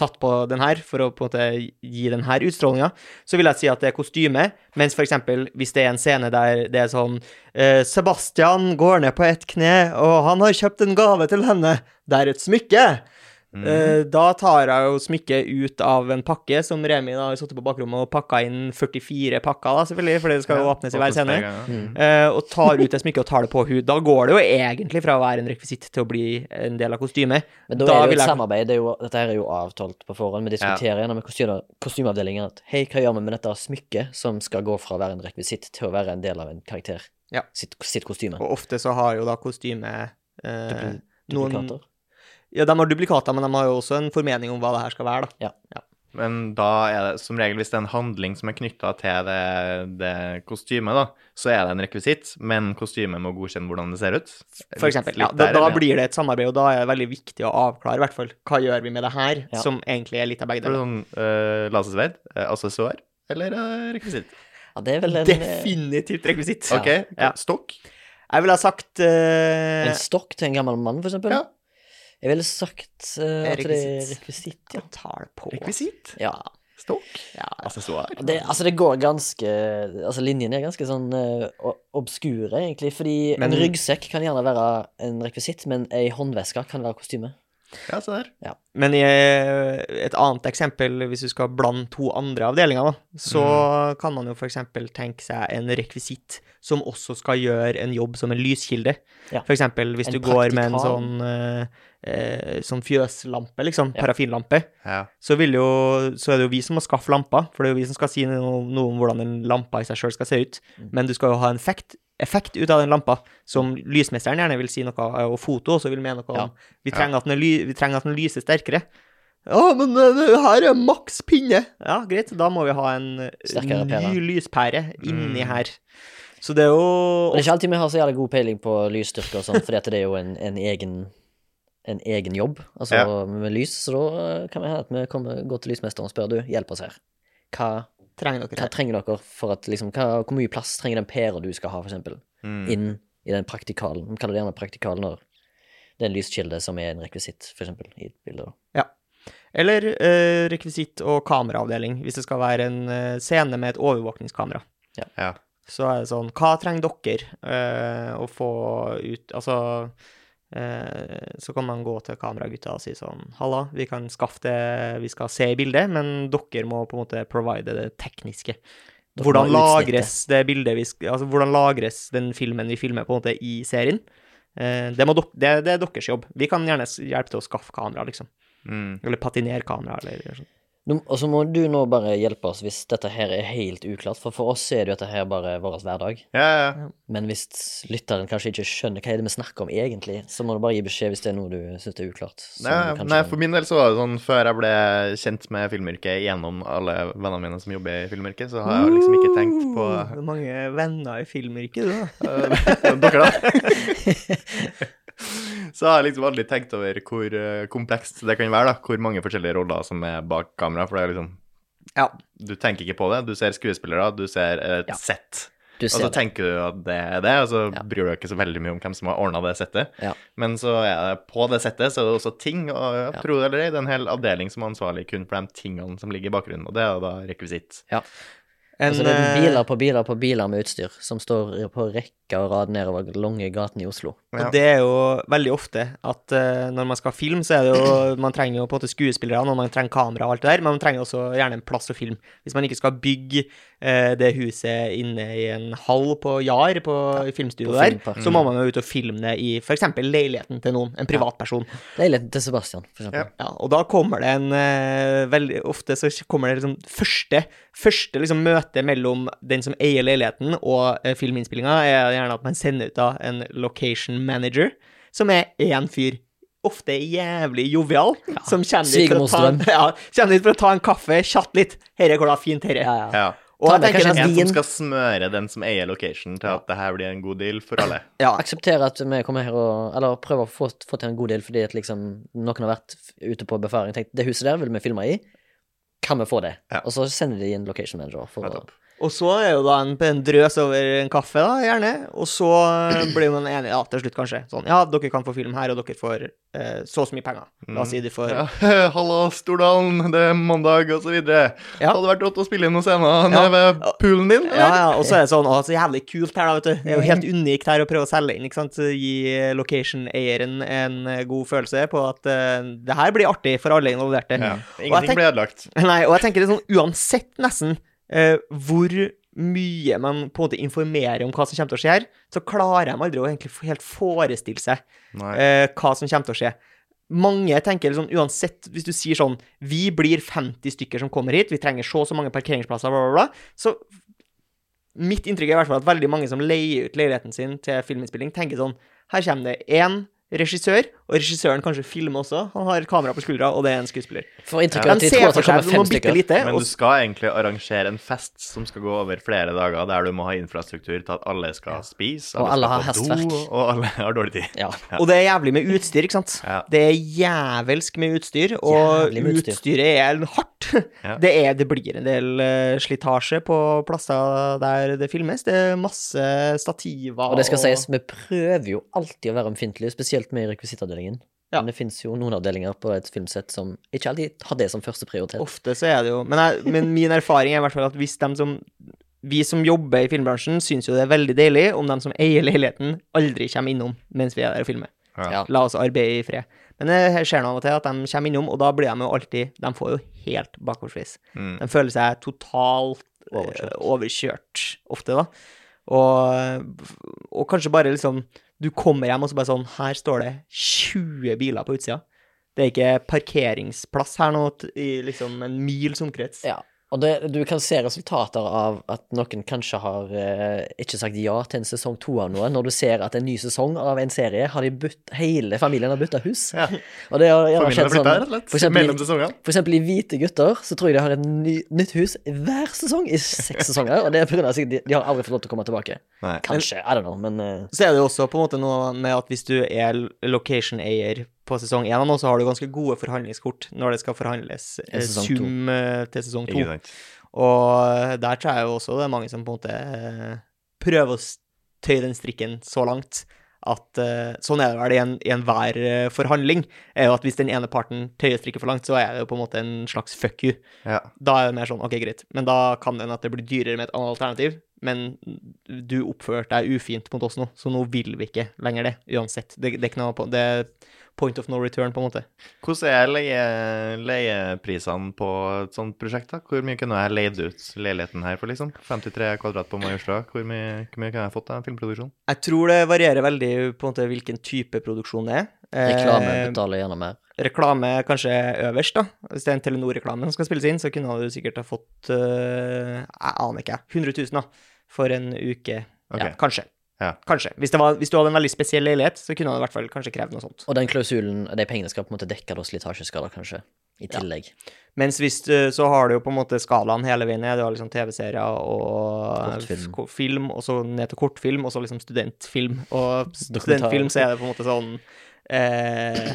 tatt på den her for å på en måte gi den her utstrålinga, så vil jeg si at det er kostyme, mens eksempel hvis det er en scene der det er sånn eh, Sebastian går ned på ett kne, og han har kjøpt en gave til henne. Det er et smykke. Mm. Eh, da tar jeg jo smykket ut av en pakke som Remi da har sittet på bakrommet og pakka inn 44 pakker, da, selvfølgelig, for det skal jo Ja, åpnes i hver scene. ja. Mm. Eh, og tar ut det smykket og tar det på hud. Da går det jo egentlig fra å være en rekvisitt til å bli en del av kostymet. Men da, Da er det jo et jeg- samarbeid. Det er jo, dette her er jo avtalt på forhånd. Vi diskuterer ja. med kostymeavdelingen at hei, hva gjør vi med dette smykket som skal gå fra å være en rekvisitt til å være en del av en karakter? Ja. Sitt, sitt kostyme. Og ofte så har jo da kostymet eh, noen Duplikater. Ja, de har duplikater, men de har jo også en formening om hva det her skal være, da. Men da er det som regel, hvis det er en handling som er knytta til det, det kostymet, da, så er det en rekvisitt, men kostymet må godkjenne hvordan det ser ut. For eksempel. Litt Ja, da, der, da blir det et samarbeid, og da er det veldig viktig å avklare, i hvert fall, hva gjør vi med det her, Ja. som egentlig er litt av begge Er deler. sånn uh, lasersverd, uh, assessor eller uh, rekvisitt? Ja, det er vel en, eh, Definitivt rekvisitt. OK, Ja. stokk? Jeg ville ha sagt uh, en stokk til en gammel mann, for eksempel. Ja. Jeg ville sagt uh, at det er Rekvisitt. ja. Jeg tar det på. Rekvisitt? ja. Stokk? Ja, Accessoar? Det, altså, det går ganske Altså, linjene er ganske sånn uh, obskure, egentlig. Fordi Men- en ryggsekk kan gjerne være en rekvisitt, men ei håndveske kan være kostyme. Ja, se der. Men i eh, et annet eksempel, hvis du skal blande to andre avdelinger, da, så kan man jo eksempel tenke seg en rekvisitt som også skal gjøre en jobb som en lyskilde. Ja. Eksempel hvis En du går med en sånn, eh, eh, sånn fjøslampe, liksom, Ja. parafinlampe, Ja. så, vil jo, så er det jo vi som må skaffe lampa, for det er jo vi som skal si noe, noe om hvordan en lampa i seg sjøl skal se ut. Mm. Men du skal jo ha en effekt, effekt ut av den lampa, som lysmesteren gjerne vil si noe og foto også vil mene noe Ja. om. Vi trenger, er ly, vi trenger at den lyser sterkere. Ja, men eh, det her er maks pinne. Ja, greit, da må vi ha en Sterkere ny pære. lyspære inni Mm. her. Så det er jo det er ikke alltid vi har så jævlig god peiling på lysstyrke og sånn, for det er jo en, en egen en egen jobb, altså Ja. med lys, så da eh, kan vi ha at vi kommer, går til lysmesteren og spør du, hjelp oss her. Hva, trenger dere hva trenger dere for at liksom, hva, Hvor mye plass trenger den pæra du skal ha, eksempel, Mm. inn i den praktikalen? Vi kaller det gjerne praktikal når det er en lyskilde som er en rekvisitt, eksempel, i et bilde. da. Eller eh, rekvisitt og kameraavdeling, hvis det skal være en eh, scene med et overvåkningskamera. Ja. Så er det sånn Hva trenger dere eh, å få ut Altså Så kan man gå til kameragutta og si sånn Halla, vi kan skaffe det vi skal se i bildet, men dere må på en måte provide det tekniske. Hvordan lagres det bildet vi Altså, hvordan lagres den filmen vi filmer, på en måte, i serien? Eh, det, må det, det er deres jobb. Vi kan gjerne hjelpe til å skaffe kamera, liksom. Mm. Eller patinere kamera, eller sånn. Og så må du nå bare hjelpe oss hvis dette her er helt uklart, for for oss er det jo dette her bare vår hverdag. Ja, ja. ja. Men hvis lytteren kanskje ikke skjønner hva er det vi snakker om egentlig, så må du bare gi beskjed hvis det er noe du syns er uklart. Nei, nei, for min del så var det sånn før jeg ble kjent med filmyrket gjennom alle vennene mine som jobber i filmyrket, så har jeg liksom ikke tenkt på Hvor mange venner i filmyrket, du, da. Eh, Dere, da? Så har jeg liksom aldri tenkt over hvor eh, komplekst det kan være, da. Hvor mange forskjellige roller som er bak kamera. For det er liksom Ja. Du tenker ikke på det. Du ser skuespillere, du ser et Ja. sett. Og så det. tenker du at det er det, og så Ja. bryr du deg ikke så veldig mye om hvem som har ordna det settet. Ja. Men så er det på det settet så er det også ting, og Ja. tror det eller ei, det er en hel avdeling som er ansvarlig kun for de tingene som ligger i bakgrunnen, og det er jo da rekvisitt. En, Altså, det er eh, biler på biler på biler med utstyr som står på rekke og rad nedover lange gatene i Oslo. Ja. Og det er jo veldig ofte at uh, når man skal filme, så er det jo Man trenger jo på en måte skuespillere, og man trenger kamera og alt det der, men man trenger også gjerne en plass å filme. Hvis man ikke skal bygge uh, det huset inne i en hall på Jar, på ja, filmstudioet på der, så må man jo ut og filme det i f.eks. leiligheten til noen, en privatperson. Leiligheten til Sebastian, eksempel. Ja. Ja, og da kommer det en uh, Veldig ofte så kommer det liksom første Første liksom møte mellom den som eier leiligheten og uh, filminnspillinga, er gjerne at man sender ut da en location manager, som er én fyr. Ofte jævlig jovial, som kommer dit, for å ta, Svigermorstrøm. ja, kommer for å ta en kaffe, chatte litt. 'Herre går det fint, herre'. Ja, ja. Ja. Og Ta jeg med tenker kanskje En som skal smøre den som eier location til at det her blir en god deal for alle. ja, Akseptere at vi kommer her og Eller prøver å få, få til en god deal fordi at liksom noen har vært ute på befaring og tenkt det huset der vil vi filme i. Kan vi få det? Ja. Og så sender de inn location manager. For. Og så er jo da en, en drøs over en kaffe, da, gjerne. Og så blir man enig ja, til slutt, kanskje. Sånn, ja, dere kan få film her, og dere får eh, så og så mye penger. La oss si de får Ja, Halla, Stordalen, det er mandag, og så videre. Ja. Hadde vært rått å spille inn noen scener Ja. nede ved poolen din, Ja, eller? ja, og så er det sånn Å, så jævlig kult her, da, vet du. Det er jo helt unikt her å prøve å selge inn, ikke sant. Gi location-eieren en eh, god følelse på at uh, det her blir artig for alle involverte. Ja. Ingenting blir ødelagt. Nei, og jeg tenker det sånn uansett nesten eh, hvor mye man på en måte informerer om hva som kommer til å skje her, så klarer de aldri å egentlig helt forestille seg eh, hva som kommer til å skje. Mange tenker liksom, uansett, hvis du sier sånn Vi blir 50 stykker som kommer hit, vi trenger så og så mange parkeringsplasser, bla, bla, bla. Så mitt inntrykk er i hvert fall at veldig mange som leier ut leiligheten sin til filminnspilling, tenker sånn Her kommer det én regissør, og regissøren kanskje filmer også. Han har kamera på skuldra, og det er en skuespiller. For tror at for seg noe bitte lite, Men og du skal egentlig arrangere en fest som skal gå over flere dager, der du må ha infrastruktur til at alle skal spise, Og alle skal har på hastverk. do, og alle har dårlig tid. Ja. Og det er jævlig med utstyr, ikke sant? Ja. Det er jævelsk med utstyr, og med utstyr. utstyret er hardt. Ja. Det, er, det blir en del uh, slitasje på plasser der det filmes. Det er masse stativer Og det skal sies, vi prøver jo alltid å være omfintlige, spesielt med rekvisittavdelingen. Ja. Men det fins jo noen avdelinger på et filmsett som ikke alltid har det som første prioritet. Ofte så er det jo Men, jeg, men min erfaring er i hvert fall at hvis de som vi som jobber i filmbransjen, syns jo det er veldig deilig om de som eier leiligheten, aldri kommer innom mens vi er der og filmer. Ja. La oss arbeide i fred. Men det skjer noe av og til at de kommer innom, og da blir de jo alltid De får jo helt bakoversvis. Mm. De føler seg totalt eh, Overkjørt. overkjørt ofte, da. Og, og kanskje bare liksom Du kommer hjem, og så bare sånn Her står det 20 biler på utsida. Det er ikke parkeringsplass her nå i liksom en mils omkrets. Ja. Og det, du kan se resultater av at noen kanskje har eh, ikke sagt ja til en sesong to av noe, når du ser at en ny sesong av en serie har de bytt Hele familien har bytta hus. Ja. Og det har gjerne skjedd sånn for eksempel, for eksempel i Hvite gutter så tror jeg de har et ny, nytt hus hver sesong i seks sesonger. Og det er på grunn av at de, de har aldri fått lov til å komme tilbake. Nei. Kanskje, I don't know, men eh, Så er det jo også på en måte noe med at hvis du er location-eier på sesong én noe, så har du ganske gode forhandlingskort når det skal forhandles eh, sum eh, til sesong to. Og der tror jeg jo også det er mange som på en måte eh, prøver å tøye den strikken så langt at Sånn er det vel i en- i enhver forhandling. er jo at Hvis den ene parten tøyer strikken for langt, så er det jo på en måte en slags fuck you. Ja. Da er det mer sånn OK, greit. Men da kan det hende at det blir dyrere med et annet alternativ. Men du oppførte deg ufint mot oss nå, så nå vil vi ikke lenger det. Uansett. Det, det Det point of no return, på en måte. Hvordan er leie, leieprisene på et sånt prosjekt? da? Hvor mye kunne jeg leid ut leiligheten her for, liksom? 53 kvadrat på Majorstua. Hvor hvor mye kunne jeg fått av en filmproduksjon? Jeg tror det varierer veldig på en måte hvilken type produksjon det er. reklame Eh, betaler gjennom mer. reklame kanskje øverst, da. Hvis det er en Telenor-reklame som skal spilles inn, så kunne du sikkert ha fått uh, Jeg aner ikke, 100 000 da, for en uke. Okay. Ja, kanskje. Ja. Kanskje. Hvis, det var, hvis du hadde en veldig spesiell leilighet, så kunne han i hvert fall kanskje krevd noe sånt. Og den klausulen, de pengene skal på en måte dekke da slitasjeskader, kanskje, i tillegg. Ja. Mens hvis du, så har du jo på en måte skalaen hele veien ned. Du har liksom TV-serier og Kortfilm. film, og så ned til kortfilm, og så liksom studentfilm. Og studentfilm så er det på en måte sånn eh,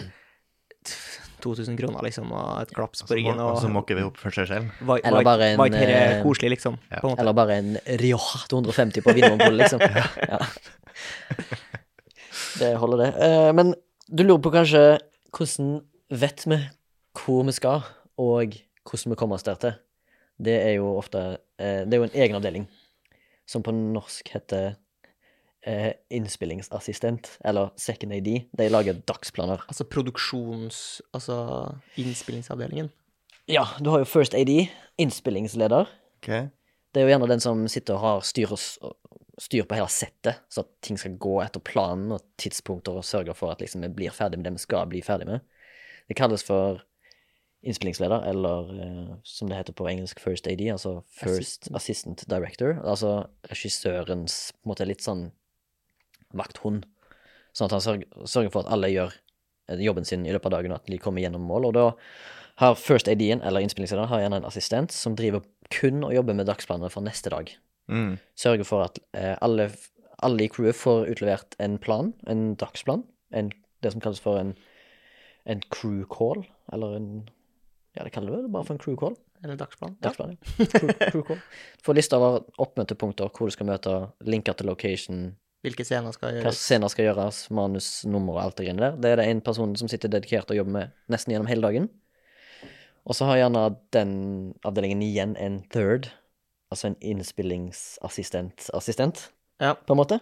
2000 kroner, liksom, og et klaps på ryggen. Og så måker vi opp for seg selv. Var, Eller bare en, var ikke dette eh, koselig, liksom? ja. På en måte. Eller bare en Rioja 250 på Vinmonopolet, liksom. Ja. Det holder, det. Eh, Men du lurer på kanskje hvordan vet vi hvor vi skal, og hvordan vi kommer oss der til? Det er jo ofte eh, Det er jo en egen avdeling som på norsk heter eh, innspillingsassistent, eller second AD. De lager dagsplaner. Altså produksjons... Altså innspillingsavdelingen. Ja, du har jo First AD, innspillingsleder. Okay. Det er jo gjerne den som sitter og har styr, og, styr på hele settet, så at ting skal gå etter planen og tidspunkter, og sørger for at liksom, vi blir ferdig med det vi skal bli ferdig med. Det kalles for innspillingsleder, eller uh, som det heter på engelsk First AD, altså First Assistant, Director. Altså regissørens på en måte litt sånn vakthund. Sånn at han sørger, sørger for at alle gjør eh, jobben sin i løpet av dagen, og at de kommer gjennom mål. Og da har First AD-en, eller innspillingslederen, har gjerne en assistent som driver kun å jobbe med dagsplanene for neste dag. Mm. Sørger for at eh, alle, alle i crewet får utlevert en plan, en dagsplan, en, det som kalles for en, en crew call, eller en Ja, det kaller du det bare for en crew call. Eller dagsplan. Dagsplan, ja. Crew, crew call. Få liste over oppmøtepunkter, hvor du skal møte, linker til location, Hvilke scener skal hva gjøres. scener skal gjøres, manus, nummer og alt det greiene der. Det er det en person som sitter dedikert og jobber med nesten gjennom hele dagen. Og så har gjerne den avdelingen igjen en third, altså en innspillingsassistent, assistent, Ja. på en måte.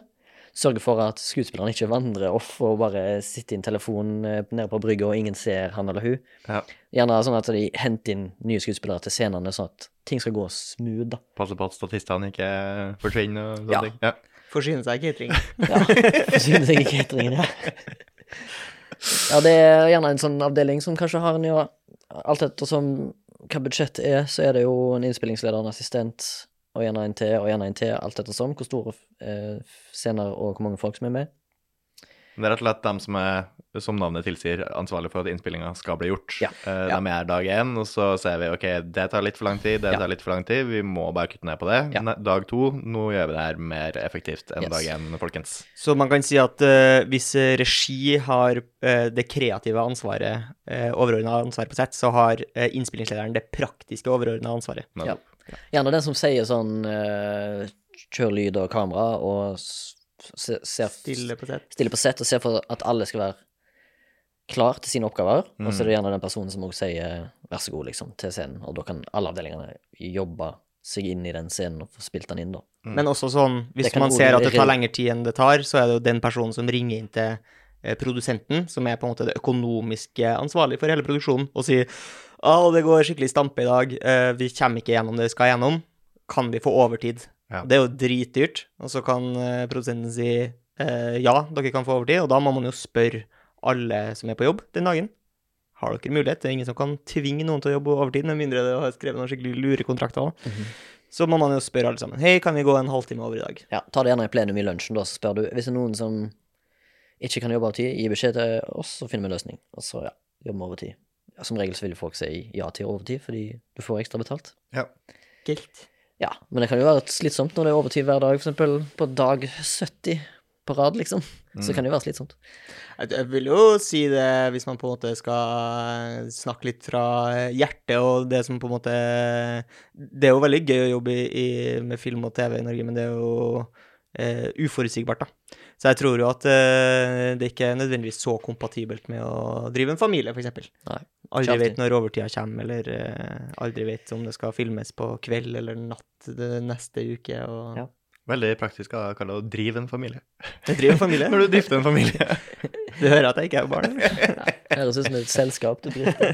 Sørge for at skuespilleren ikke vandrer off og bare sitter i en telefon eh, nede på brygga og ingen ser han eller hun. Ja. Gjerne sånn at de henter inn nye skuespillere til scenene, sånn at ting skal gå smooth, da. Passe på at statistene ikke forsvinner og sånne Ja. ting. Ja. Forsyne seg catering. Ja, forsyne seg i cateringen, ja. Ja, det er gjerne en sånn avdeling som kanskje har en jo Alt ettersom hva budsjettet er, så er det jo en innspillingsleder, en assistent, og gjerne en til, og gjerne en til, alt ettersom hvor store eh, scener og hvor mange folk som er med. Det er rett og slett dem som er, som navnet tilsier, ansvarlig for at innspillinga skal bli gjort. Ja. Uh, Ja. De er dag én, og så ser vi ok, det tar litt for lang tid, det Ja. tar litt for lang tid, vi må bare kutte ned på det. Ja. Dag to, nå gjør vi det her mer effektivt enn Yes. dag én, folkens. Så man kan si at uh, hvis eh, regi har uh, det kreative ansvaret, uh, overordna ansvaret på sett, så har eh, innspillingslederen det praktiske overordna ansvaret. Ja, Ja. Gjerne den som sier sånn eh, kjør lyd og kamera, og ser Stille på sett. stille på sett og ser for at alle skal være klar til sine oppgaver. Og så er det Mm. gjerne den personen som også sier 'vær så god', liksom, til scenen. Og da kan alle avdelingene jobbe seg inn i den scenen og få spilt den inn, da. Men også sånn, hvis man ser at det tar lengre tid enn det tar, så er det jo den personen som ringer inn til eh, produsenten, som er på en måte det økonomiske ansvarlig for hele produksjonen, og sier å, det går skikkelig stampe i dag, eh, vi kommer ikke gjennom det vi skal gjennom, kan vi få overtid? Ja. Det er jo dritdyrt, og så kan eh, produsenten si eh, ja, dere kan få overtid, og da må man jo spørre alle som er på jobb den dagen. Har dere mulighet? Det er ingen som kan tvinge noen til å jobbe overtid, med mindre det har skrevet noen skikkelig lure kontrakter. da. Så må man jo spørre alle sammen. Hei, kan vi gå en halvtime over i dag? Ja, ta det gjerne i plenum i lunsjen, da, så spør du. Hvis det er noen som ikke kan jobbe over tid, gi beskjed til oss, så finner vi en løsning. Og så, ja, jobbe over tid. Ja, som regel så vil folk si ja til overtid, fordi du får ekstra betalt. Ja. Gilt. Ja, men det kan jo være slitsomt når det er overtid hver dag, eksempel på dag 70 på rad, liksom. Så kan det jo være slitsomt. Jeg, vil jo si det, hvis man på en måte skal snakke litt fra hjertet, og det som på en måte Det er jo veldig gøy å jobbe i, i, med film og TV i Norge, men det er jo eh, uforutsigbart, da. Så jeg tror jo at eh, det ikke er nødvendigvis så kompatibelt med å drive en familie, f.eks. Nei. Aldri vet når overtida kommer, eller uh, aldri vet om det skal filmes på kveld eller natt det neste uke. Og... Ja. Veldig praktisk å kalle det å drive en familie. Drive en familie. Når du drifter en familie. Du hører at jeg ikke er barn? eller? Høres ut som et selskap du drifter.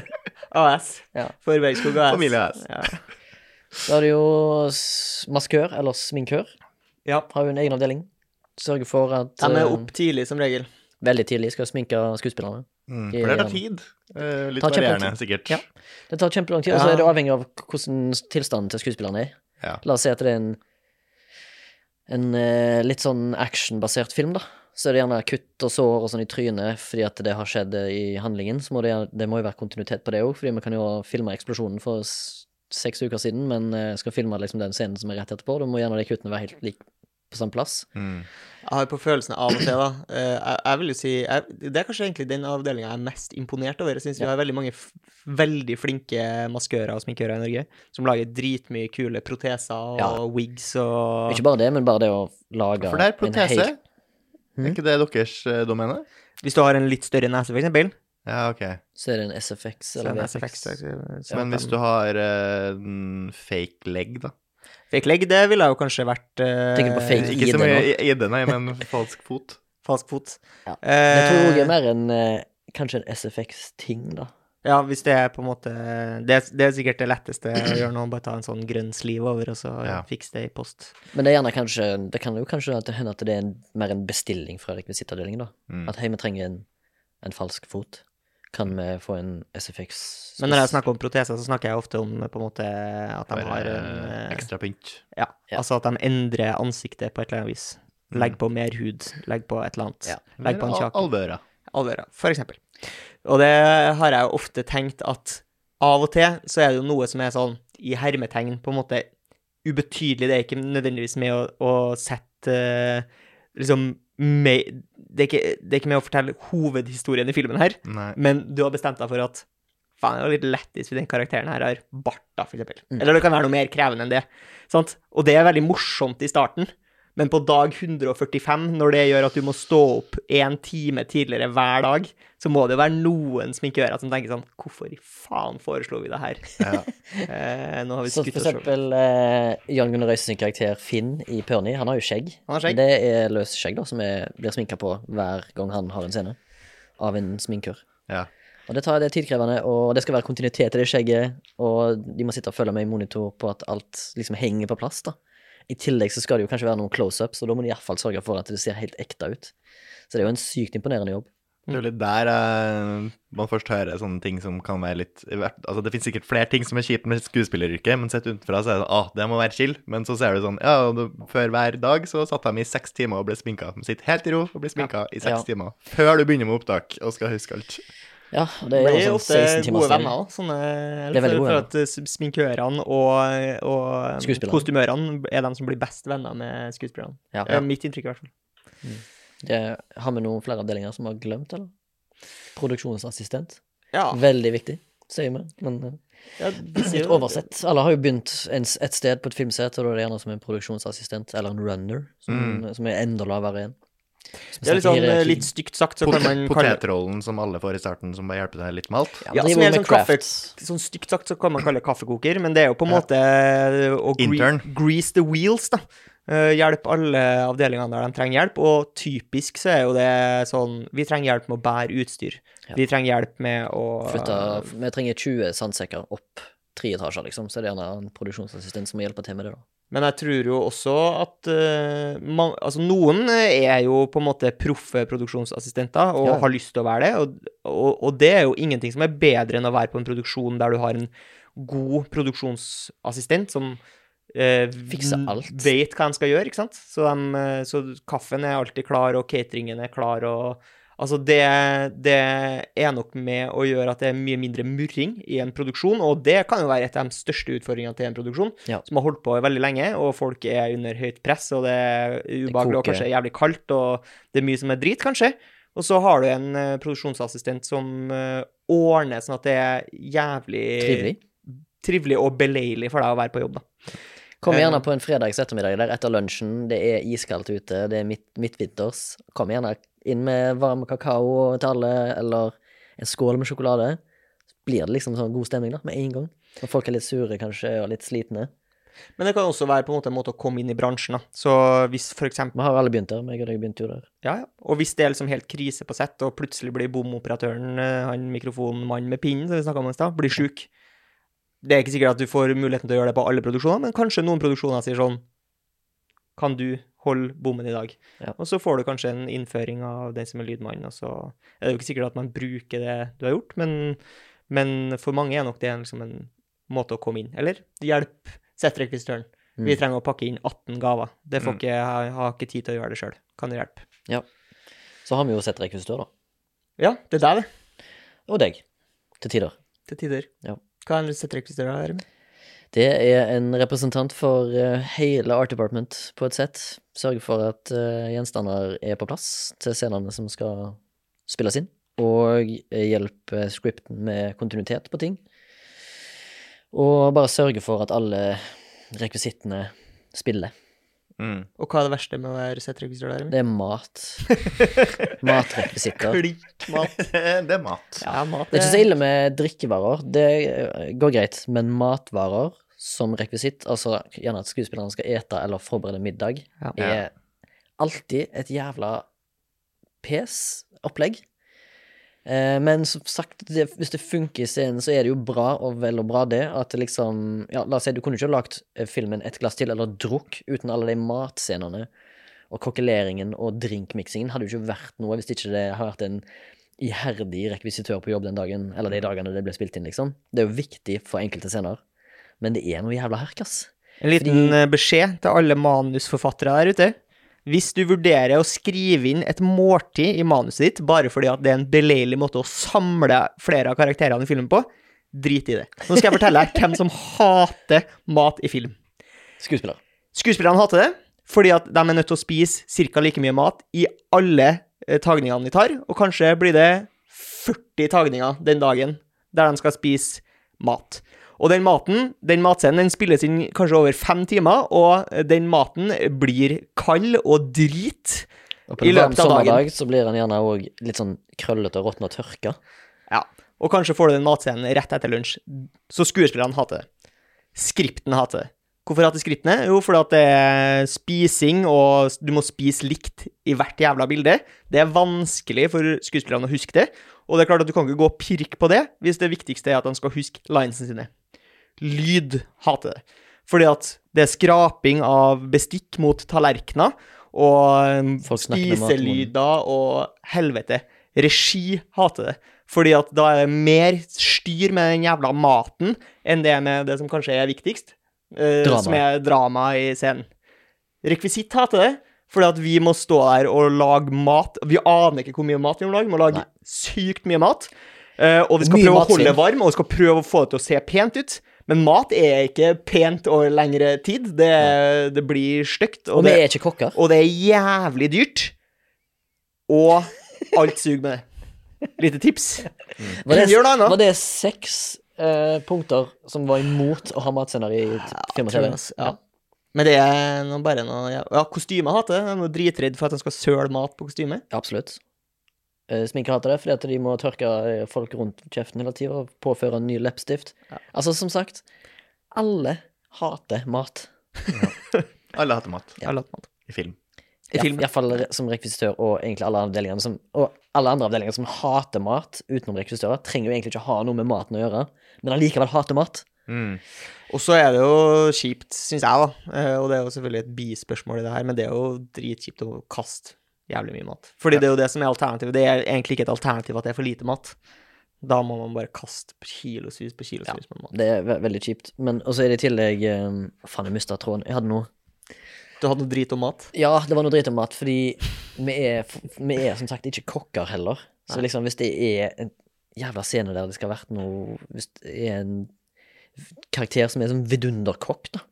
AS. Ja. Forbergskog AS. Familie AS. Ja. Da er det jo maskør, eller sminkør, ja. har jo en egen avdeling. Sørger for at De er eh, opp tidlig, som regel. veldig tidlig skal sminke skuespillerne. Mm, for det tar tid. Eh, litt Tar varierende, sikkert. Ja. Det tar kjempelang tid, og så er det avhengig av hvordan tilstanden til skuespillerne er. Ja. La oss si at det er en, en eh, litt sånn actionbasert film, da. Så er det gjerne kutt og sår og sånn i trynet fordi at det har skjedd eh, i handlingen. Så må det, det må jo være kontinuitet på det òg, fordi vi kan jo filme eksplosjonen for seks uker siden, men eh, skal filme liksom den scenen som er rett etterpå. Da må gjerne de kuttene være helt like på samme plass. Mm. Jeg har på følelsen av og til, da eh, jeg, jeg vil jo si jeg, Det er kanskje egentlig den avdelinga jeg er mest imponert over. Jeg syns vi har veldig mange f veldig flinke maskører og sminkører i Norge som lager dritmye kule proteser og Ja. wigs og Ikke bare det, men bare det å lage For det er en protese. Er ikke det deres eh, domene? Hvis du har en litt større nese, for eksempel. Ja, ok. Så er det en SFX er eller en VFX. SFX, Men hvis du har eh, en fake leg, da? Fake leg, det ville jo kanskje vært eh, Tenker du på fake Ikke så mye nå? i- ID, nei, men falsk fot. falsk fot. Ja. Eh, Det tror jeg er mer en eh, kanskje en SFX-ting, da. Ja, hvis det er på en måte Det, er- det er sikkert det letteste å gjøre nå, bare ta en sånn grønn sleeve over, og så Ja. fikse det i post. Men det er gjerne kanskje Det kan jo kanskje at det hende at det er en, mer en bestilling fra rekvisittavdelingen, da. Mm. At hei, vi trenger en, en falsk fot. Kan vi få en SFX Men når jeg snakker om proteser, så snakker jeg ofte om på en måte at de Bare har en eh, ekstra pynt. ja, Ja. altså at de endrer ansiktet på et eller annet vis. Legg på mer hud, legg på et eller annet. Ja. Legg på en kjake. al- Alvøra. Alvøra, for eksempel. Og det har jeg jo ofte tenkt at av og til så er det jo noe som er sånn i hermetegn på en måte ubetydelig. Det er ikke nødvendigvis med å, å sette eh, liksom med, det, er ikke, det er ikke med å fortelle hovedhistorien i filmen her, Nei. men du har bestemt deg for at faen, det var litt lættis hvis den karakteren her har bart, da, for eksempel. Mm. Eller det kan være noe mer krevende enn det. Sant? Og det er veldig morsomt i starten, men på dag 145, når det gjør at du må stå opp en time tidligere hver dag, så må det jo være noen sminkører som tenker sånn Hvorfor i faen foreslo vi det her? Ja. Eh, nå har vi Så skutt oss For eksempel eh, Jan Gunnar Røise sin karakter Finn i Perny, han har jo skjegg. Han har skjegg. Det er løst skjegg, da, som er, blir sminka på hver gang han har en scene. Av en sminkør. Ja. Og det, tar, det er tidkrevende, og det skal være kontinuitet i det skjegget, og de må sitte og følge med i monitor på at alt liksom henger på plass, da. I tillegg så skal det jo kanskje være noen close-ups, og da må de iallfall sørge for at det ser helt ekte ut. Så det er jo en sykt imponerende jobb. Det er jo litt der uh, man først hører sånne ting som kan være litt Altså, det finnes sikkert flere ting som er kjipt med skuespilleryrket, men sett utenfra så er det sånn ah, det må være chill. Men så ser du sånn Ja, du, før hver dag så satt de i seks timer og ble sminka. De sitter helt i ro og blir sminka i seks Ja. timer. Før du begynner med opptak og skal huske alt. Ja, det er jo sånn 16 timers venner. Sånne, Det er veldig gode venner. for at eh, sminkørene og, og kostymørene er de som blir best venner med skuespillerne. Ja. Det er mitt inntrykk, i hvert fall. Det, har vi noen flere avdelinger som har glemt, eller? Produksjonsassistent. Ja, Veldig viktig, sier vi. Men eh, ja litt oversett. Alle har jo begynt en, et sted på et filmsett, og da er det gjerne som en produksjonsassistent eller en runner, som, som er enda lavere igjen. Det er litt sånn eh, litt stygt sagt, så kan Potet, man kalle potetrollen som alle får i starten, som bare hjelper deg litt med alt. Ja, Ja, som er sånn kaffe- Sånn stygt sagt så kan man kalle det kaffekoker, men det er jo på en Ja. måte eh, å gre grease the wheels, da. Eh, hjelpe alle avdelingene der de trenger hjelp, og typisk så er jo det sånn Vi trenger hjelp med å bære utstyr. Ja. Vi trenger hjelp med å Flytte vi trenger 20 sandsekker opp tre etasjer, liksom, så er det gjerne en produksjonsassistent som må hjelpe til med det, da. Men jeg tror jo også at uh, man, altså noen er jo på en måte proffe produksjonsassistenter og Ja. har lyst til å være det, og, og, og det er jo ingenting som er bedre enn å være på en produksjon der du har en god produksjonsassistent som uh, Fikser alt. vet hva de skal gjøre, ikke sant? Så, de, eh, så kaffen er alltid klar, og cateringen er klar, og Altså, det, det er nok med å gjøre at det er mye mindre murring i en produksjon, og det kan jo være et av de største utfordringene til en produksjon, Ja. som har holdt på veldig lenge, og folk er under høyt press, og det er ubehagelig og kanskje jævlig kaldt, og det er mye som er drit, kanskje. Og så har du en uh, produksjonsassistent som uh, ordner sånn at det er jævlig Trivelig. trivelig og beleilig for deg å være på jobb, da. Kom Eh, gjerne på en fredags ettermiddag der etter lunsjen, det er iskaldt ute, det er midt, midtvinters. Kom gjerne inn med varm kakao til alle, eller en skål med sjokolade. Så blir det liksom sånn god stemning da, med en gang. Når folk er litt sure kanskje, og litt slitne. Men det kan også være på en måte en måte å komme inn i bransjen, da. Så hvis for eksempel Vi har alle begynt der, meg og deg begynte jo der. Ja, ja. Og hvis det er liksom helt krise på sett, og plutselig blir bomoperatøren, eh, han mikrofonmannen med pinnen som vi snakka om i stad, blir sjuk Det er ikke sikkert at du får muligheten til å gjøre det på alle produksjoner, men kanskje noen produksjoner sier sånn Kan du holde bommen i dag? Ja. Og så får du kanskje en innføring av den som er lydmann, og så er det jo ikke sikkert at man bruker det du har gjort, men, men for mange er nok det liksom en måte å komme inn. Eller hjelp settrekvisitøren. Vi Mm. trenger å pakke inn 18 gaver. Det får Mm. ikke, jeg har- ikke tid til å gjøre det sjøl. Kan du hjelpe? Ja. Så har vi jo sett rekvisitør, da. Ja, det er deg, det. Og deg. Til tider. Til tider. Ja. Hva er en setterekvisitør her? Det er en representant for eh, hele Art Department på et sett. Sørger for at eh, gjenstander er på plass til scenene som skal spilles inn. Og hjelper scripten med kontinuitet på ting. Og bare sørger for at alle rekvisittene spiller. Mm. Og hva er det verste med å være setterekvisitør der? Det er mat. Matrekvisitter. Klikk mat. det er mat. Ja, mat Det er ikke så ille med drikkevarer, det eh, går greit, men matvarer som rekvisitt, altså gjerne at skuespillerne skal ete eller forberede middag, Ja. er alltid et jævla pes-opplegg. Eh, men som sagt, det, hvis det funker i scenen, så er det jo bra, og vel og bra det, at det liksom Ja, la oss si, du kunne ikke ha lagt eh, filmen Et glass til, eller drukk, uten alle de matscenene. Og kokkeleringen og drinkmiksingen hadde jo ikke vært noe hvis ikke det har vært en iherdig rekvisitør på jobb den dagen, eller de dagene det ble spilt inn, liksom. Det er jo viktig for enkelte scener, men det er noe jævla herk, ass. En liten Fordi... beskjed til alle manusforfattere der ute. Hvis du vurderer å skrive inn et måltid i manuset ditt bare fordi at det er en beleilig måte å samle flere av karakterene i filmen på, Drit i det. Nå skal jeg fortelle deg hvem som hater mat i film. Skuespillere. Skuespillerne hater det fordi at de er nødt til å spise ca. like mye mat i alle eh, tagningene de tar, og kanskje blir det 40 tagninger den dagen der de skal spise mat. Og den maten, den matscenen, den spilles inn kanskje over fem timer, og den maten blir kald og drit. Og på I en varm løpet av dagen. sommerdag så blir den gjerne òg litt sånn krøllete og råtten og tørka. Ja. Og kanskje får du den matscenen rett etter lunsj. Så skuespillerne hater det. Skripten hater det. Hvorfor hatt det skrittene? Jo, fordi at det er spising, og du må spise likt i hvert jævla bilde. Det er vanskelig for skuespillerne å huske det. Og det er klart at du kan ikke gå og pirke på det hvis det viktigste er at de skal huske linesene sine. Lyd hater det. Fordi at det er skraping av bestikk mot tallerkener, og um, spiselyder og helvete. Regi hater det. Fordi at da er det mer styr med den jævla maten enn det med det som kanskje er viktigst, Drama. som er drama i scenen. Rekvisitt heter det, fordi at vi må stå der og lage mat. Vi aner ikke hvor mye mat vi må lage. Vi må lage Nei. sykt mye mat. Eh, og vi skal Mye prøve å holde varm, og vi skal prøve å få det til å se pent ut. Men mat er ikke pent over lengre tid. Det, det blir stygt. Og Og, vi er ikke kokker. og det er jævlig dyrt. Og alt suger med det. Lite tips. Var det, var det seks eh, punkter som var imot å ha matscener i film og TV? Ja. Men det er noe, bare noe Ja, ja kostyme hater det. De er noe dritredd for at de skal søle mat på kostyme. Absolutt. Eh, Sminker hater det fordi at de må tørke eh, folk rundt kjeften hele tida og påføre en ny leppestift. Ja. Altså, som sagt, alle hater mat. Alle hater mat Alle hater mat. i film. I film. Iallfall som rekvisitør og egentlig alle avdelingene som Og alle andre avdelinger som hater mat utenom rekvisitører, trenger jo egentlig ikke ha noe med maten å gjøre, men allikevel hater mat. Mm. Og så er det jo kjipt, syns jeg, da. Eh, Og det er jo selvfølgelig et bispørsmål i det her, men det er jo dritkjipt å kaste jævlig mye mat. Fordi det er jo det som er alternativet. Det er egentlig ikke et alternativ at det er for lite mat. Da må man bare kaste kilosvis på kilosvis med mat. Det er ve veldig kjipt. Men også er det i tillegg eh, Faen, jeg mista tråden. Jeg hadde noe Du hadde noe drit om mat? Ja, det var noe drit om mat, fordi vi er, vi er som sagt ikke kokker heller. Så liksom, hvis det er en jævla scene der det skal ha vært noe Hvis det er en karakter som er sånn vidunderkokk, da,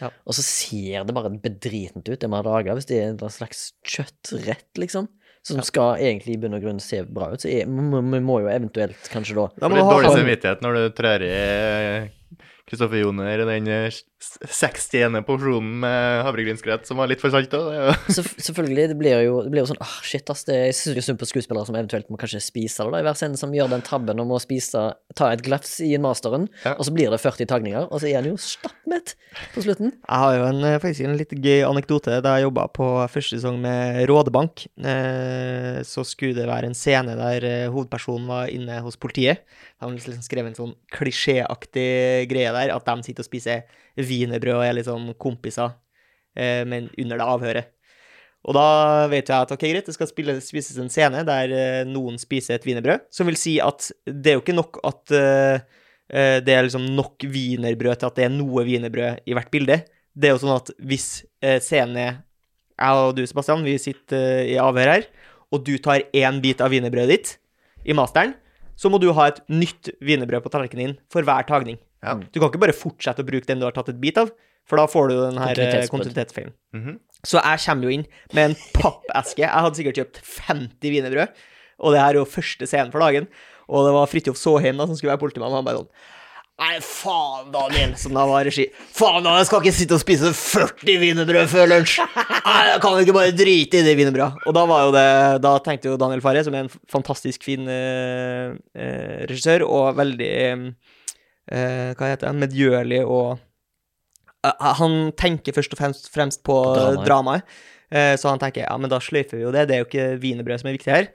Ja. og så ser det bare bedritent ut, det vi har laga, hvis det er en slags kjøttrett, liksom, som skal egentlig i bunn og grunn se bra ut, så vi, vi må jo eventuelt kanskje da Da blir må du ha dårlig samvittighet når du trør i Kristoffer Joner den eh, s- 60. porsjonen med havregrynsgrøt som var litt for salt. da. Det er jo- Selvf- Selvfølgelig, det blir jo, det blir jo sånn ah, shit, ass, det, Jeg syns synd på skuespillere som eventuelt må kanskje spise det da, i hver scene, som gjør den tabben om å spise Ta et glefs i en masteren, Ja. og så blir det 40 tagninger, og så er han jo stappmett på slutten. Jeg har jo en, eh, faktisk en litt gøy anekdote. Da jeg jobba på første sesong med Rådebank, eh, så skulle det være en scene der eh, hovedpersonen var inne hos politiet. De har liksom skrevet en sånn klisjéaktig greie der, at de sitter og spiser wienerbrød og er litt sånn kompiser, eh, men under det avhøret. Og da vet jeg at ok, greit, det skal spille, spises en scene der eh, noen spiser et wienerbrød, som vil si at det er jo ikke nok at eh, eh, det er liksom nok wienerbrød til at det er noe wienerbrød i hvert bilde. Det er jo sånn at hvis eh, scenen er jeg og du, Sebastian, vi sitter eh, i avhør her, og du tar én bit av wienerbrødet ditt i masteren, så må du ha et nytt wienerbrød på tallerkenen din for hver tagning. Ja. Du kan ikke bare fortsette å bruke den du har tatt et bit av, for da får du den her kontinuitetsfeilen. Mm. Mhm. Så jeg kommer jo inn med en pappeske. Jeg hadde sikkert kjøpt 50 wienerbrød, og det her er jo første scenen for dagen. Og det var Fridtjof Saaheim da, som skulle være politimann, og han bare sånn Nei, faen, Daniel, som da var regi. Faen, da, jeg skal ikke sitte og spise 40 wienerbrød før lunsj. Nei, jeg kan ikke bare drite i det wienerbrødet. Og da var jo det Da tenkte jo Daniel Farre, som er en fantastisk fin eh, eh, regissør, og veldig eh, Hva heter han? Medgjørlig og Eh, Han tenker først og fremst, fremst på På dramaet. dramaet. Eh, Så han tenker ja, men da sløyfer vi jo det. Det er jo ikke wienerbrød som er viktig her.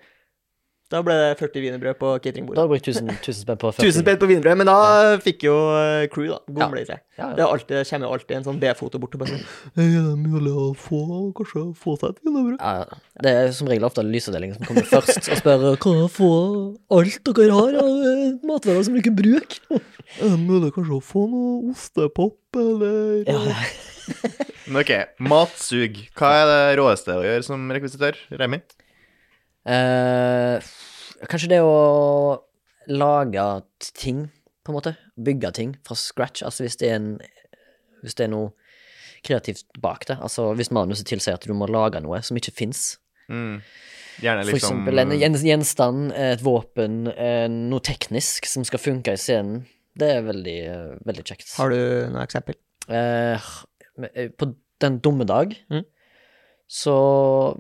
Da ble det 40 wienerbrød på Da har cateringbordet. du brukt 1000, 1000 spenn på 40. 1000 spenn på wienerbrød, men da fikk jo eh, crew, da, ja. seg. Ja, Det, er alltid, det kommer jo alltid en sånn B-foto bort og bare sånn «Hei, Er det mulig å få, kanskje få seg et wienerbrød? Ja, det er som regel ofte lysavdelingen som kommer først og spør Kan jeg få alt dere har av eh, matvarer som dere kan bruke? Er det mulig kanskje å få noe ostepop, eller Ja, Men ok, matsug. Hva er det råeste å gjøre som rekvisitør? Remi? Eh, kanskje det å lage ting på en måte. Bygge ting fra scratch. Altså hvis det er en Hvis det er noe kreativt bak det. Altså hvis manuset tilsier at du må lage noe som ikke fins. Mm. Gjerne For liksom eksempel en gjenstand, et våpen, eh, noe teknisk som skal funke i scenen. Det er veldig, veldig kjekt. Har du noe eksempel? Eh, eh, på Den dumme dag Mm. Så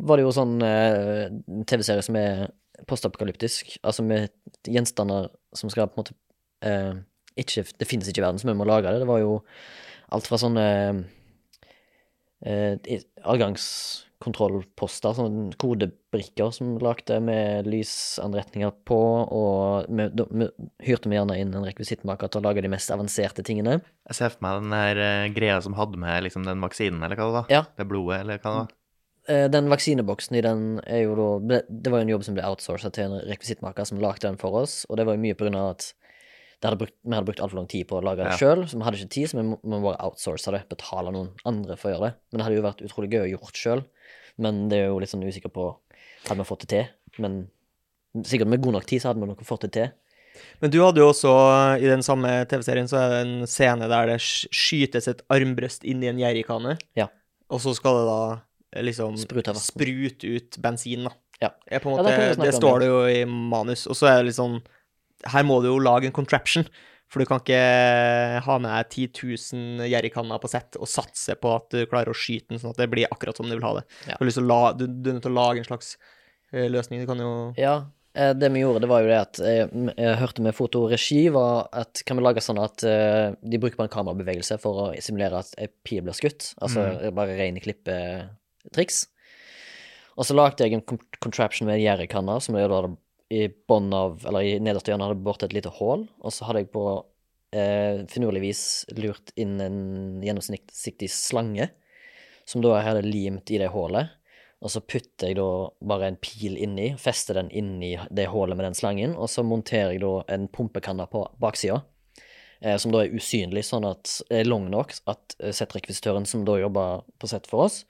var det jo sånn eh, TV-serie som er postapokalyptisk, altså med gjenstander som skal på en måte eh, ikke, Det finnes ikke i verden, så vi må lage det. Det var jo alt fra sånne eh, adgangskontrollposter, sånne kodebrikker som lagde med lysanretninger på, og vi, da- vi hyrte vi gjerne inn en rekvisittmaker til å lage de mest avanserte tingene. Jeg ser for meg den der eh, greia som hadde med liksom den vaksinen, eller hva det var. Ja. Det blodet, eller hva det var. Eh, Den vaksineboksen i den er jo da Det var jo en jobb som ble outsourcet til en rekvisittmaker som lagde den for oss, og det var jo mye på grunn av at hadde brukt, vi hadde brukt altfor lang tid på å lage det Ja. sjøl, så vi hadde ikke tid, så vi må, bare outsource det, betale noen andre for å gjøre det. Men det hadde jo vært utrolig gøy å gjort sjøl, men det er jo litt sånn usikker på Hadde vi fått det til? Men sikkert med god nok tid så hadde vi nok fått det til. Men du hadde jo også, i den samme TV-serien, så er det en scene der det skytes et armbrøst inn i en jerrykanne. Ja. Og så skal det da liksom Sprute ut bensin, da. Ja. Jeg, på en Ja, måte, det det, står det jo i manus. Og så er det litt sånn Her må du jo lage en contraption. For du kan ikke ha med deg 10 000 jerrykanner på sett og satse på at du klarer å skyte den sånn at det blir akkurat som du vil ha det. Ja. Du, å la, du, du er nødt til å lage en slags eh, løsning. Du kan jo Ja, eh, det vi gjorde, det var jo det at jeg, jeg hørte med fotoregi var at kan vi lage sånn at eh, de bruker bare en kamerabevegelse for å simulere at ei pil blir skutt? Altså bare rene klippetriks. Og så lagde jeg en contraption med en gjerdekanne som jeg da hadde i bånn av, eller i nederste hjørne hadde bort et lite hull, og så hadde jeg på eh, finurlig vis lurt inn en gjennomsiktig slange, som da jeg hadde limt i det hullet. Og så putter jeg da bare en pil inni, fester den inni det hullet med den slangen, og så monterer jeg da en pumpekanne på baksida, eh, som da er usynlig, sånn at er lang nok at eh, settrekvisitøren som da jobber på sett for oss,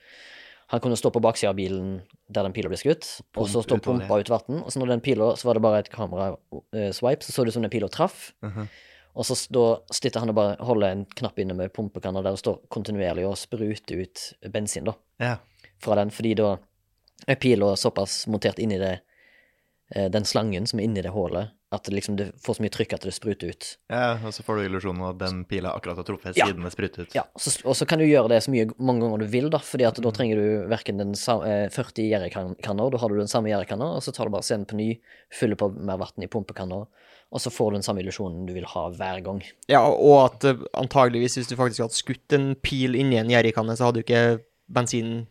han kunne stå på baksida av bilen der den pila ble skutt, og så stå og pumpa ut vann. Og så når den pila, så var det bare et kamera-swipe, så så det ut som den pila traff. Mhm. Og så da sitter han og bare holder en knapp inne med pumpekanna der og står kontinuerlig og spruter ut bensin, da Ja. fra den, fordi da er pila såpass montert inni det, eh, den slangen som er inni det hullet, at det liksom det får så mye trykk at det spruter ut. ja, og så får du illusjonen av at den pila akkurat har truffet Ja. siden det spruter ut. Ja, så, Og så kan du gjøre det så mye mange ganger du vil, da, fordi at da trenger du verken den sa- eh, 40 gjerdekanner, da har du den samme gjerdekanna, og så tar du bare scenen på ny, fyller på mer vann i pumpekanna, og så får du den samme illusjonen du vil ha hver gang. Ja, og at eh, antageligvis hvis du faktisk hadde skutt en pil inni en gjerdekanne, så hadde du ikke bensinen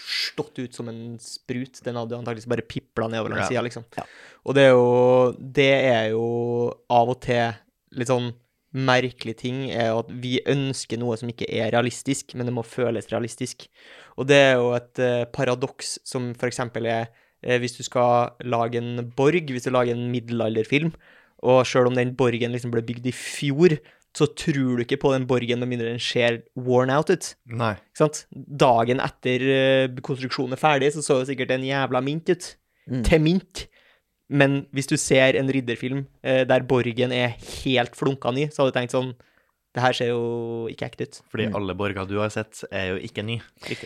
stått ut som en sprut. Den hadde antakeligvis bare pipla nedover langs sida, liksom. Ja. Og det er jo Det er jo av og til litt sånn merkelig ting, er at vi ønsker noe som ikke er realistisk, men det må føles realistisk. Og det er jo et uh, paradoks som eksempel er uh, hvis du skal lage en borg, hvis du lager en middelalderfilm, og sjøl om den borgen liksom ble bygd i fjor, så tror du ikke på den borgen med mindre den ser worn out ut. Nei. Ikke sant? Dagen etter eh, konstruksjonen er ferdig, så så jo sikkert en jævla mint ut. Mm. Til mint. Men hvis du ser en ridderfilm eh, der borgen er helt flunka ny, så hadde du tenkt sånn Det her ser jo ikke ekte ut. Fordi Mm. alle borger du har sett, er jo ikke ny.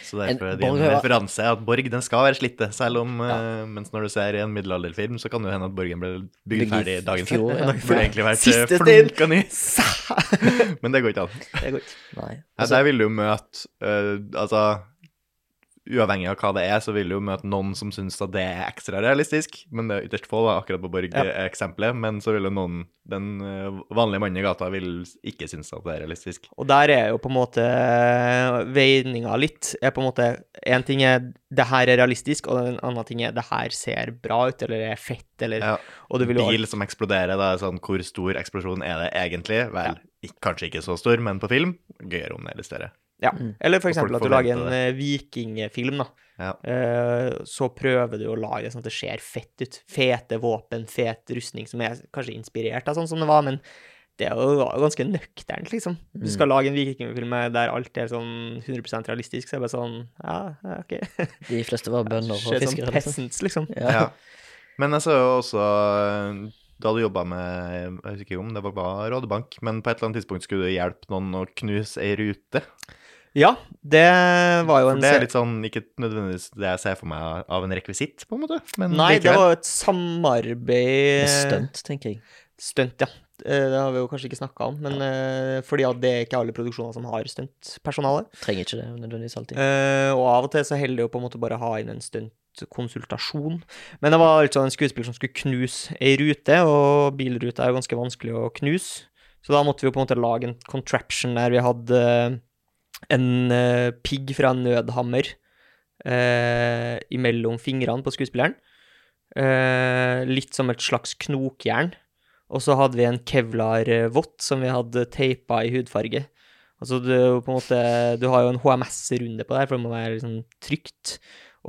Så derfor er din Borg, referanse at borg den skal være slitte, selv om eh, Mens når du ser i en middelalderfilm, så kan det jo hende at borgen ble bygd ferdig dagen før. ja. Den burde egentlig vært Siste eh, flunka ny. Men det går ikke an. Det går ikke. Nei. Ja, der vil du møte uh, Altså, uavhengig av hva det er, så vil du jo møte noen som syns at det er ekstra realistisk. Men det er ytterst få, da, akkurat på Borg-eksempelet. Men så vil jo noen Den eh, vanlige mannen i gata vil ikke synes at det er realistisk. Og der er jo på en måte veininga litt. er på en måte En ting er det her er realistisk, og en annen ting er det her ser bra ut, eller er fett, eller Ja. Og Bil som eksploderer, da er sånn Hvor stor eksplosjon er det egentlig? Vel, ik- kanskje ikke så stor, men på film gøyere om det er litt større. Ja. Eller for eksempel at du lager en forventer eh, vikingfilm, da. Ja. Eh, så prøver du å lage det sånn at det ser fett ut. Fete våpen, fet rustning, som er kanskje inspirert av sånn som det var, men det er jo var jo ganske nøkternt, liksom. Du skal lage en vikingfilm der alt er sånn 100% realistisk, så er det bare sånn Ja, OK. De fleste var bønder og fiskere. Sånn peasants, liksom. Ja. Ja. Men jeg så jo også eh, da du jobba med Jeg husker ikke om det var bare Rådebank, men på et eller annet tidspunkt skulle du hjelpe noen å knuse ei rute. Ja, det var jo For en det er litt sånn ikke nødvendigvis det jeg ser for meg av en rekvisitt, på en måte. Men Nei, det likevel. var et samarbeid stunt, tenker jeg. Stunt, ja. Eh, Det har vi jo kanskje ikke snakka om, men ja. fordi at det er ikke alle produksjoner som har stuntpersonale. Trenger ikke det nødvendigvis alltid. Eh, og av og til så holder det jo på en måte bare å ha inn en stuntkonsultasjon. Men det var altså en skuespiller som skulle knuse ei rute, og bilruter er jo ganske vanskelig å knuse. Så da måtte vi jo på en måte lage en contraption der vi hadde eh, en uh, pigg fra en nødhammer uh, imellom fingrene på skuespilleren. Uh, litt som et slags knokjern. Og så hadde vi en kevlar-vott som vi hadde teipa i hudfarge. Altså du, på en måte, du har jo en HMS-runde på det her, for det må være liksom trygt.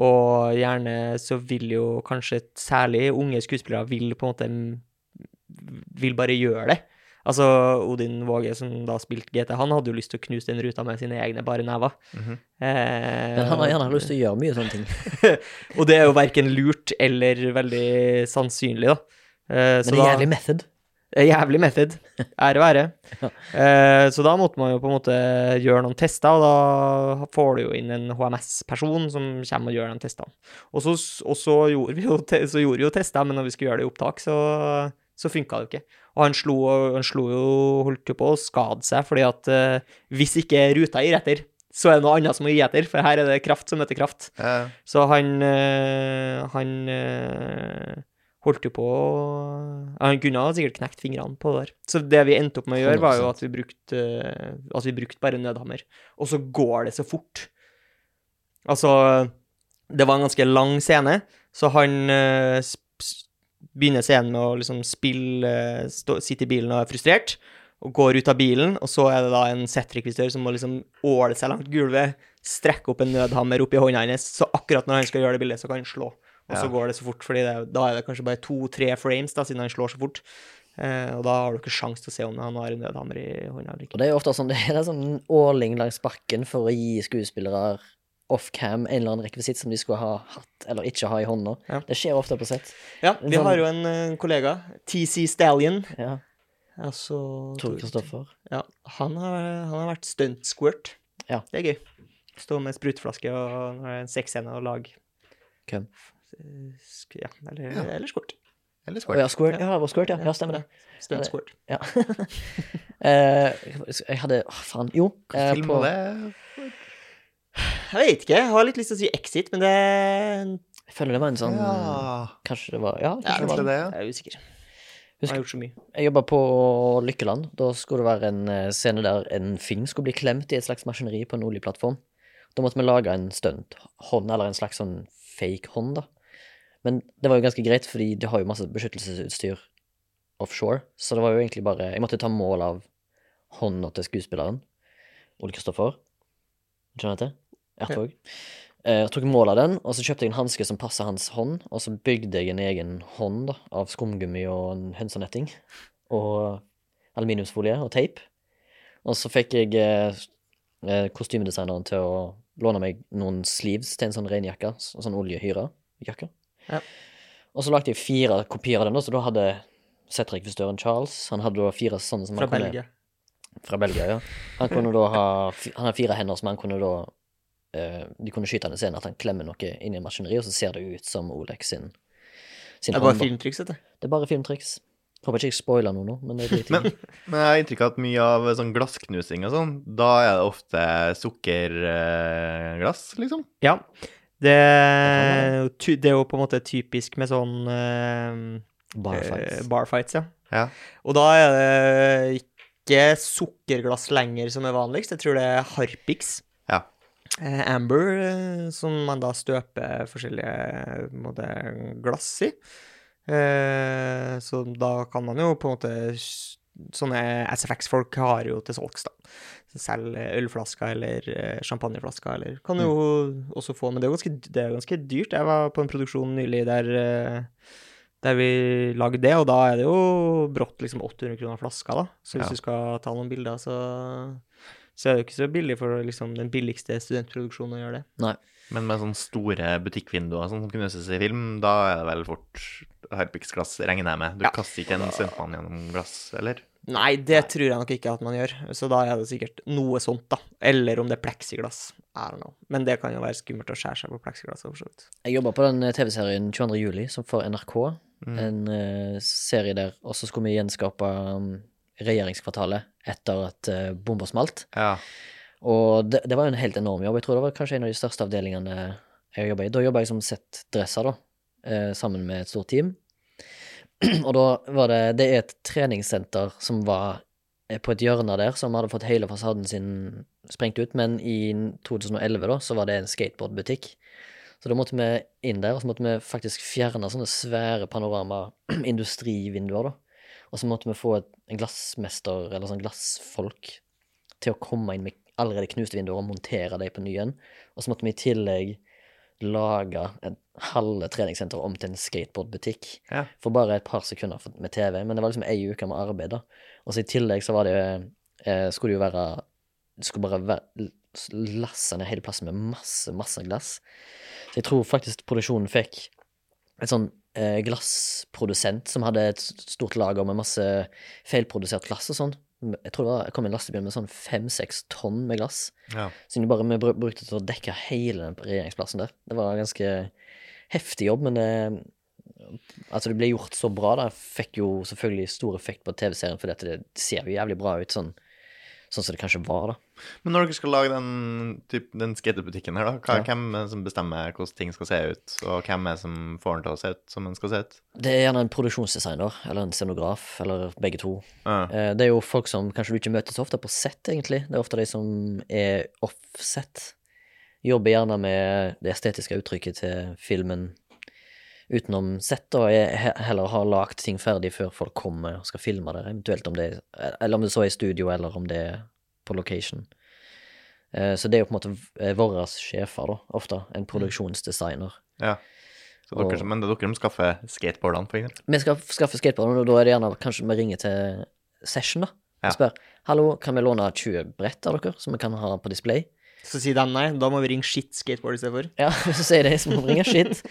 Og gjerne så vil jo kanskje særlig unge skuespillere vil på en måte Vil bare gjøre det. Altså Odin Våge, som da spilte GT, han hadde jo lyst til å knuse den ruta med sine egne bare never. Mhm. eh, Men han har gjerne lyst til å gjøre mye sånne ting. Og det er jo verken lurt eller veldig sannsynlig, da. Eh, Men det er jævlig method. er jævlig method. Ære være. Eh, så da måtte man jo på en måte gjøre noen tester, og da får du jo inn en HMS-person som kommer og gjør de testene. Og så, og så, gjorde, vi jo te, så gjorde vi jo tester, men når vi skulle gjøre det i opptak, så, så funka det jo ikke. Og han slo, han slo jo Holdt jo på å skade seg, fordi at uh, hvis ikke ruta gir etter, så er det noe annet som må gi etter, for her er det kraft som heter kraft. Ja. Så han uh, Han uh, holdt jo på Han kunne sikkert knekt fingrene på det der. Så det vi endte opp med å gjøre, var jo at vi brukte At vi brukte bare nødhammer. Og så går det så fort. Altså Det var en ganske lang scene, så han begynner scenen med å liksom spille stå, Sitte i bilen og er frustrert. Og går ut av bilen, og så er det da en setrekvisitør som må liksom åle seg langt gulvet, strekke opp en nødhammer opp i hånda hans, så akkurat når han skal gjøre det bildet, så kan han slå. Og så Ja. går det så fort, fordi da er det kanskje bare to-tre frames, da, siden han slår så fort. Eh, og da har du ikke sjanse til å se om han har en nødhammer i hånda. Og det er jo ofte sånn, det er sånn åling langs bakken for å gi skuespillere off-cam en eller annen rekvisitt som de skulle ha hatt eller ikke ha i hånda. Ja. Det skjer ofte på sett. Ja, vi sånn- har jo en eh, kollega, TC Stallion. Ja. Altså Tor Kristoffer. Ja, han har, han har vært stunt-squirt. Ja. Det er gøy. Stå med sprutflaske og en sexscene og lag Hvem? eh, Ja, eller, Ja. eller squirt. Eller squirt. Oh, ja, Squirt. Ja, det var Squirt, ja. ja stemmer det. Stunt-squirt. Ja. eh, jeg hadde Å, faen. Jo. Film på- og det Jeg vet ikke, jeg har litt lyst til å si Exit, men det Jeg føler det var en sånn Ja, Kanskje det var Ja, Ja, kanskje det var det, ja. Jeg er usikker. Jeg har gjort så mye. Jeg jobba på Lykkeland. Da skulle det være en eh, scene der en film skulle bli klemt i et slags maskineri på en oljeplattform. Da måtte vi lage en stunthånd, eller en slags sånn fake hånd, da. Men det var jo ganske greit, fordi de har jo masse beskyttelsesutstyr offshore. Så det var jo egentlig bare Jeg måtte ta mål av hånda til skuespilleren. Ole Kristoffer. Skjønner du det? Ertog. Eh, Jeg tok mål av den, og så kjøpte jeg en hanske som passa hans hånd, og så bygde jeg en egen hånd da, av skumgummi og en hønsenetting, og aluminiumsfolie og teip. Og så fikk jeg eh, eh, kostymedesigneren til å låne meg noen sleeves til en sånn regnjakke, sånn oljehyre-jakke. Ja. Og så lagde jeg fire kopier av den, da, så da hadde settrekvisitøren Charles Han hadde da fire sånne som Fra Belgia. fra Belgia, ja. Han kunne da ha Han har fire hender, som han kunne da eh, De kunne skyte han i scenen at han klemmer noe inn i en maskineri, og så ser det ut som Olek sin, sin Det er bare filmtriks, dette? Det er bare filmtriks. Håper ikke jeg spoiler noe nå, men det er drit i. Men, men jeg har inntrykk av at mye av sånn glassknusing og sånn, da er det ofte sukkerglass, liksom. Ja. Det det er jo på en måte typisk med sånn uh, Barfights. Uh, barfights, ja. Ja. Og da er det ikke sukkerglass lenger som er vanligst. Jeg tror det er Harpix. Eh, Amber, eh, som man da støper forskjellige eh, måte, glass i. Eh, så da kan man jo på en måte Sånne SFX-folk har jo til salgs, da. Selv ølflasker eller champagneflasker, eller Kan du jo også få, men det er jo ganske, det er ganske dyrt. Jeg var på en produksjon nylig der der vi lagde det, og da er det jo brått liksom 800 kroner flaska, da. Så hvis Ja. du skal ta noen bilder, så, så er det jo ikke så billig for liksom den billigste studentproduksjonen å gjøre det. Nei. Men med sånne store butikkvinduer sånn som knuses i film, da er det vel fort Harpix-glass, regner jeg med. Du Ja. kaster ikke en stuntmann gjennom glass, eller? Nei, det tror jeg nok ikke at man gjør, så da er det sikkert noe sånt, da. Eller om det er pleksiglass. I don't know. Men det kan jo være skummelt å skjære seg på pleksiglass. for. Jeg jobba på den eh, TV-serien 22. juli, som for NRK. Mm. En uh, serie der, og så skulle vi gjenskape um, regjeringskvartalet etter at uh, bomba smalt. Ja. Og det, det var jo en helt enorm jobb. Jeg tror det var kanskje en av de største avdelingene jeg jobba i. Da jobba jeg som settdresser, da, eh, sammen med et stort team. Og da var det Det er et treningssenter som var eh, på et hjørne der, som hadde fått hele fasaden sin sprengt ut, men i 2011 da, så var det en skateboardbutikk. Så da måtte vi inn der, og så måtte vi faktisk fjerne sånne svære panorama-industrivinduer, da. Og så måtte vi få en glassmester, eller sånn glassfolk, til å komme inn med allerede knuste vinduer og montere dem på ny igjen. Og så måtte vi i tillegg lage et halve treningssenteret om til en skateboardbutikk. Ja. For bare et par sekunder med TV. Men det var liksom ei uke med arbeid, da. Og så i tillegg så var det eh, Skulle det jo være Det skulle bare være lasse ned hele plassen med masse, masse glass. Så jeg tror faktisk produksjonen fikk et sånn glassprodusent som hadde et stort lager med masse feilprodusert glass og sånn. Jeg tror det var, kom en lastebil med sånn fem-seks tonn med glass. ja. Som de bare vi brukte til å dekke hele den regjeringsplassen der. Det var en ganske heftig jobb, men det Altså, det ble gjort så bra, da. Fikk jo selvfølgelig stor effekt på TV-serien, for det ser jo jævlig bra ut, sånn, sånn som det kanskje var, da. Men når dere skal lage den, typ, den skatebutikken her, da, hva, Ja. hvem er det som bestemmer hvordan ting skal se ut, og hvem er det som får den til å se ut som den skal se ut? Det er gjerne en produksjonsdesigner, eller en scenograf, eller begge to. Ja. Eh, Det er jo folk som kanskje du ikke møter så ofte på sett, egentlig. Det er ofte de som er offset. Jobber gjerne med det estetiske uttrykket til filmen utenom sett, og jeg heller har lagd ting ferdig før folk kommer og skal filme det, eventuelt om det er Eller om det så er i studio, eller om det er på location. Eh, Så det er jo på en måte våre sjefer, da, ofte. En produksjonsdesigner. ja. Så dere, Og- men det er dere som skaffer skateboardene, for eksempel? Vi skal skaffe skateboardene, og da er det gjerne kanskje vi ringer til Session, da. Ja. Og spør hallo, kan vi låne 20 brett av dere, som vi kan ha på display. Så sier de nei, da må vi ringe Shit Skateboard i stedet for. Ja, så sier de, så må vi ringe shit.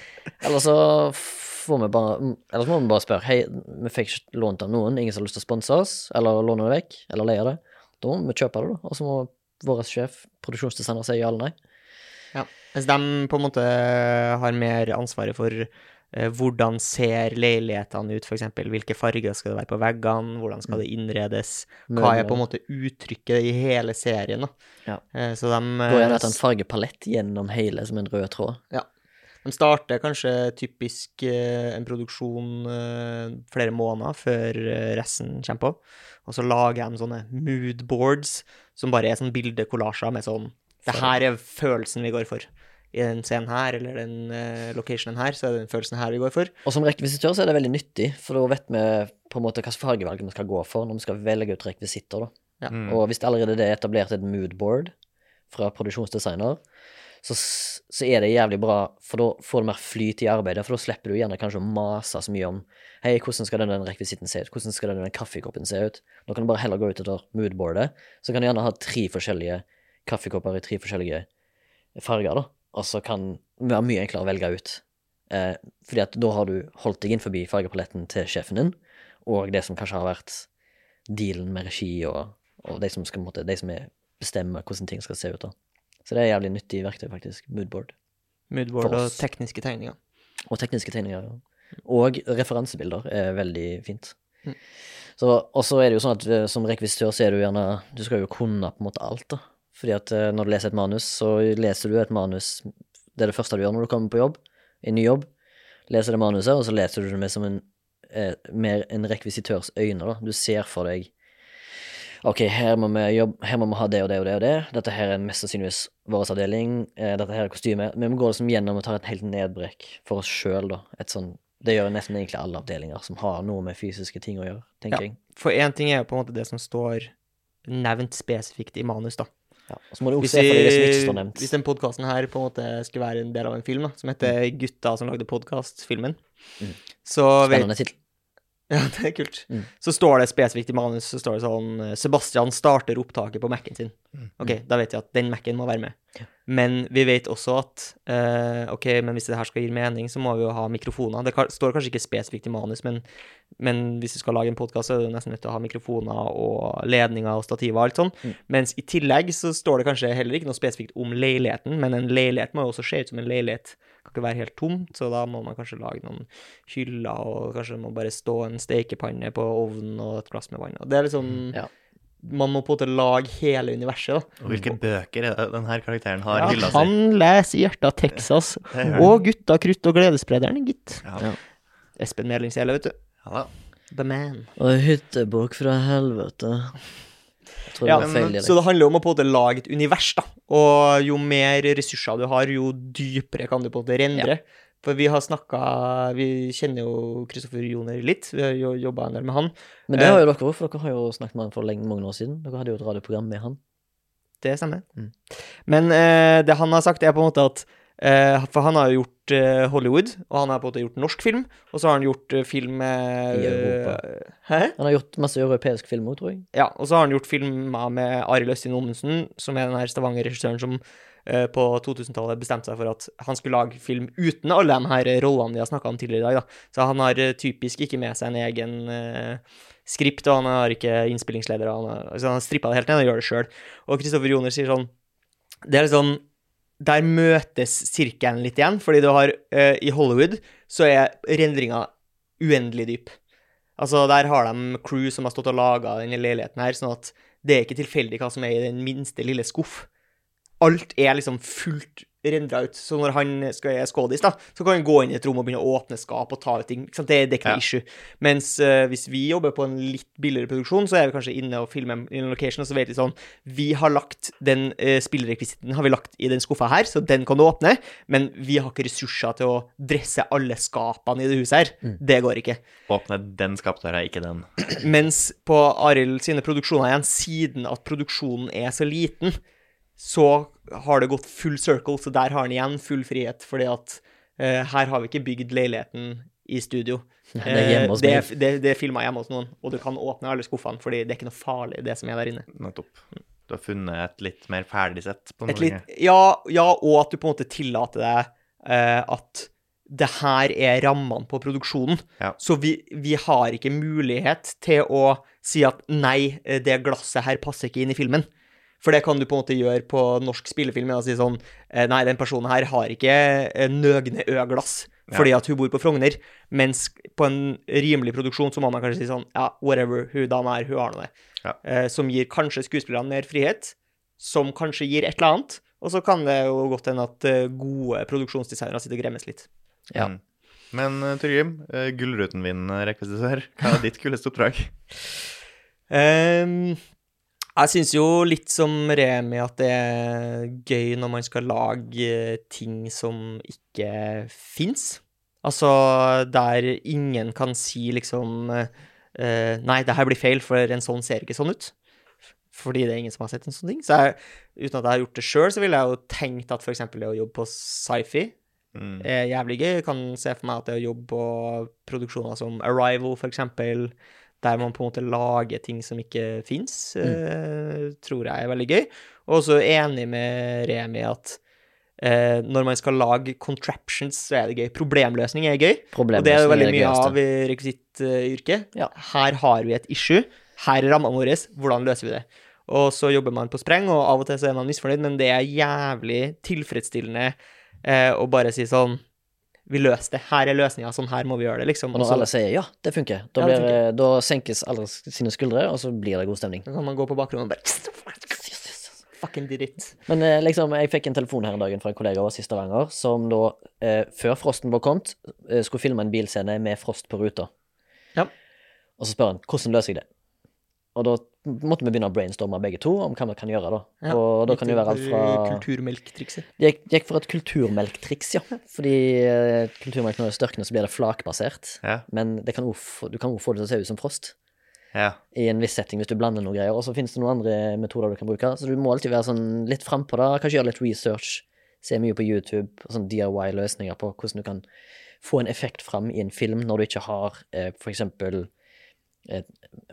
Eller så får vi bare Eller så må vi bare spørre hei, vi fikk ikke lånt av noen, ingen som har lyst til å sponse oss, eller låne det vekk, eller leie det. Da må vi kjøpe det, da. Og så må vår sjef, produksjonsdesigner, si ja eller nei. Ja. Mens de på en måte har mer ansvaret for hvordan ser leilighetene ut, f.eks. Hvilke farger skal det være på veggene, hvordan skal det innredes, hva er på en måte uttrykket i hele serien, da. Ja. Eh, så de, Da er det eh, en fargepalett gjennom hele som en rød tråd. Ja. de starter kanskje typisk eh, en produksjon eh, flere måneder før eh, resten kommer på, og så lager de sånne moodboards, som bare er sånn bildekollasjer med sånn Det her er følelsen vi går for. I den scenen her, eller den uh, locationen her, så er det den følelsen her vi går for. Og som rekvisitør så er det veldig nyttig, for da vet vi på en måte hvilket fargevalg vi skal gå for når vi skal velge ut rekvisitter. da. Ja. Mm. Og hvis det allerede er etablert et moodboard fra produksjonsdesigner, så, så er det jævlig bra, for da får du mer flyt i arbeidet, for da slipper du gjerne kanskje å mase så mye om hei, hvordan skal denne rekvisitten se ut, hvordan skal denne kaffekoppen se ut. Nå kan du bare heller gå ut etter moodboardet, så kan du gjerne ha tre forskjellige kaffekopper i tre forskjellige farger, da. Og så kan det være mye enklere å velge ut. Eh, fordi at da har du holdt deg inn forbi fargepaletten til sjefen din, og det som kanskje har vært dealen med regi, og, og de som skal måtte, de som er, bestemmer hvordan ting skal se ut. da. Så det er jævlig nyttig verktøy, faktisk. Moodboard. Moodboard og tekniske tegninger. Og tekniske tegninger. ja. Og referansebilder er veldig fint. Mm. Så, og så er det jo sånn at eh, som rekvisitør så er du gjerne Du skal jo kunne på en måte alt, da. Fordi at eh, når du leser et manus, så leser du et manus Det er det første du gjør når du kommer på jobb, i ny jobb. Leser det manuset, og så leser du det med som en eh, mer en rekvisitørs øyne, da. Du ser for deg OK, her må vi jobbe, her må vi ha det og det og det og det. Dette her er mest sannsynligvis vår avdeling. Eh, dette her er kostyme. Vi må gå liksom gjennom og ta et helt nedbrekk for oss sjøl, da. Et sånn Det gjør nesten egentlig alle avdelinger som har noe med fysiske ting å gjøre, tenker Ja. jeg. For én ting er jo på en måte det som står nevnt spesifikt i manus, da. Ja. Hvis, vi- hvis den podkasten her på en måte skulle være en del av en film, da, som heter Gutta som lagde podkast-filmen, Mm. så vet. Ja, det er kult. Mm. Så står det spesifikt i manus, så står det sånn Sebastian starter opptaket på Mac-en sin. Mm. Ok, da vet jeg at den Mac-en må være med. Men vi vet også at uh, ok, men hvis det her skal gi mening, så må vi jo ha mikrofoner. Det står kanskje ikke spesifikt i manus, men, men hvis du skal lage en podkast, så er du nesten nødt til å ha mikrofoner og ledninger og stativer og alt sånn. Mm. Mens i tillegg så står det kanskje heller ikke noe spesifikt om leiligheten, men en leilighet må jo også se ut som en leilighet. Kan ikke være helt tomt, så da må man kanskje lage noen hyller, og kanskje det må bare stå en stekepanne på ovnen og et glass med vann. Og det er liksom Ja. Man må på en måte lage hele universet, da. Og hvilke bøker er det denne karakteren har Ja, hylla si? han leser hjertet av Texas. Og Gutta krutt og Gledessprederen, gitt. Ja. Ja. Espen Medlingshjelle, vet du. Ja da. The man. Og hyttebok fra helvete. Det Ja, feil Så det handler om å på en måte lage et univers, da. Og jo mer ressurser du har, jo dypere kan du på en måte rendre. For vi har snakka Vi kjenner jo Kristoffer Joner litt. Vi har jo jobba en del med han. Men det eh, har jo dere òg, for dere har jo snakket med han for lenge, mange år siden. Dere hadde jo et radioprogram med han. Det stemmer. Mm. Men eh, det han har sagt, er på en måte at eh, For han har jo gjort eh, Hollywood, og han har på en måte gjort norsk film. Og så har han gjort eh, film med I Europa. eh, Hæ? Han har gjort masse europeisk film òg, tror jeg. Ja, og så har han gjort filmer med Arild Østin Ommensen, som er den her Stavanger-regissøren som eh, på 2000-tallet bestemte seg for at han skulle lage film uten alle de her rollene vi har snakka om tidligere i dag. Da. Så han har eh, typisk ikke med seg en egen eh, skript, og han har ikke innspillingsleder. Han har, altså han har strippa det helt ned og gjør det sjøl. Og Kristoffer Joner sier sånn Det er liksom Der møtes sirkelen litt igjen, fordi du har uh, I Hollywood så er rendringa uendelig dyp. Altså, der har de crew som har stått og laga denne leiligheten her, sånn at det er ikke tilfeldig hva som er i den minste lille skuff. Alt er liksom fullt rendra ut. Så når han skal er skådis, da, så kan han gå inn i et rom og begynne å åpne skap og ta ut ting. Ikke sant? Det, det er ikke noe Ja. issue. Mens uh, hvis vi jobber på en litt billigere produksjon, så er vi kanskje inne og filmer en location, og så vet vi sånn Vi har lagt den uh, spillerekvisitten har vi lagt i den skuffa her, så den kan du åpne, men vi har ikke ressurser til å dresse alle skapene i det huset her. Mm. Det går ikke. Åpne den skapdøra, ikke den. Mens på Arild sine produksjoner igjen, siden at produksjonen er så liten, så har det gått full circle, så der har han igjen full frihet, fordi at uh, her har vi ikke bygd leiligheten i studio. Det er hjemme hos Eh, det, det, det er filma hjemme hos noen, og du kan åpne alle skuffene, fordi det er ikke noe farlig, det som er der inne. Nettopp. Du har funnet et litt mer ferdig sett på Et litt, ja, ja, og at du på en måte tillater deg uh, at det her er rammene på produksjonen. Ja. Så vi, vi har ikke mulighet til å si at nei, det glasset her passer ikke inn i filmen. For det kan du på en måte gjøre på norsk spillefilm og si sånn eh, Nei, den personen her har ikke eh, nøgne øglass Ja. fordi at hun bor på Frogner. Mens på en rimelig produksjon så må man kanskje si sånn Ja, whatever, hun dama her, hun har nå det. Ja. Eh, som gir kanskje skuespillerne mer frihet, som kanskje gir et eller annet. Og så kan det jo godt hende at eh, gode produksjonsdesignere sitter og gremmes litt. Ja. Mm. Men uh, Torgrim, uh, Gullruten min uh, rekvisitør, hva er ditt kuleste oppdrag? Ehm, jeg syns jo litt som Remi at det er gøy når man skal lage eh, ting som ikke fins. Altså der ingen kan si liksom eh, Nei, det her blir feil, for en sånn ser ikke sånn ut. Fordi det er ingen som har sett en sånn ting. Så jeg, uten at jeg har gjort det sjøl, så ville jeg jo tenkt at f.eks. det å jobbe på sci-fi Mm. er jævlig gøy. Jeg kan se for meg at det å jobbe på produksjoner som Arrival, eksempel, der man på en måte lager ting som ikke fins, tror jeg er veldig gøy. Og også enig med Remi at eh, når man skal lage contraptions, så er det gøy. Problemløsning er gøy, og det er jo veldig mye av i rekvisittyrket. Ja. Her har vi et issue, her er rammene våre, hvordan løser vi det? Og så jobber man på spreng, og av og til så er man misfornøyd, men det er jævlig tilfredsstillende eh, å bare si sånn Vi løser det. Her er løsninga. Sånn her må vi gjøre det, liksom. Og når alle sier ja, det funker, da, Ja, det blir, da senkes alle sine skuldre, og så blir det god stemning. Da kan man gå på bakgrunnen og bare Fucking did it. Men eh, liksom, jeg fikk en telefon her en dag fra en kollega over i Stavanger, som da, eh, før frosten var kommet, eh, skulle filme en bilscene med frost på ruta. Ja. Og så spør han hvordan løser jeg det. Og da måtte vi begynne å brainstorme begge to om hva vi kan gjøre, da. Ja, og da kan det jo være alt fra Kulturmelktrikset. Det gikk, gikk for et kulturmelktriks, ja. Fordi eh, kulturmelk når det størkner, så blir det flakbasert. Ja. Men det kan også, du kan også få det til å se ut som frost ja. i en viss setting hvis du blander noen greier. Og så finnes det noen andre metoder du kan bruke. Så du må alltid være sånn litt frampå det. Kanskje gjøre litt research. Se mye på YouTube og sånn DIY-løsninger på hvordan du kan få en effekt fram i en film når du ikke har eh, eksempel eh,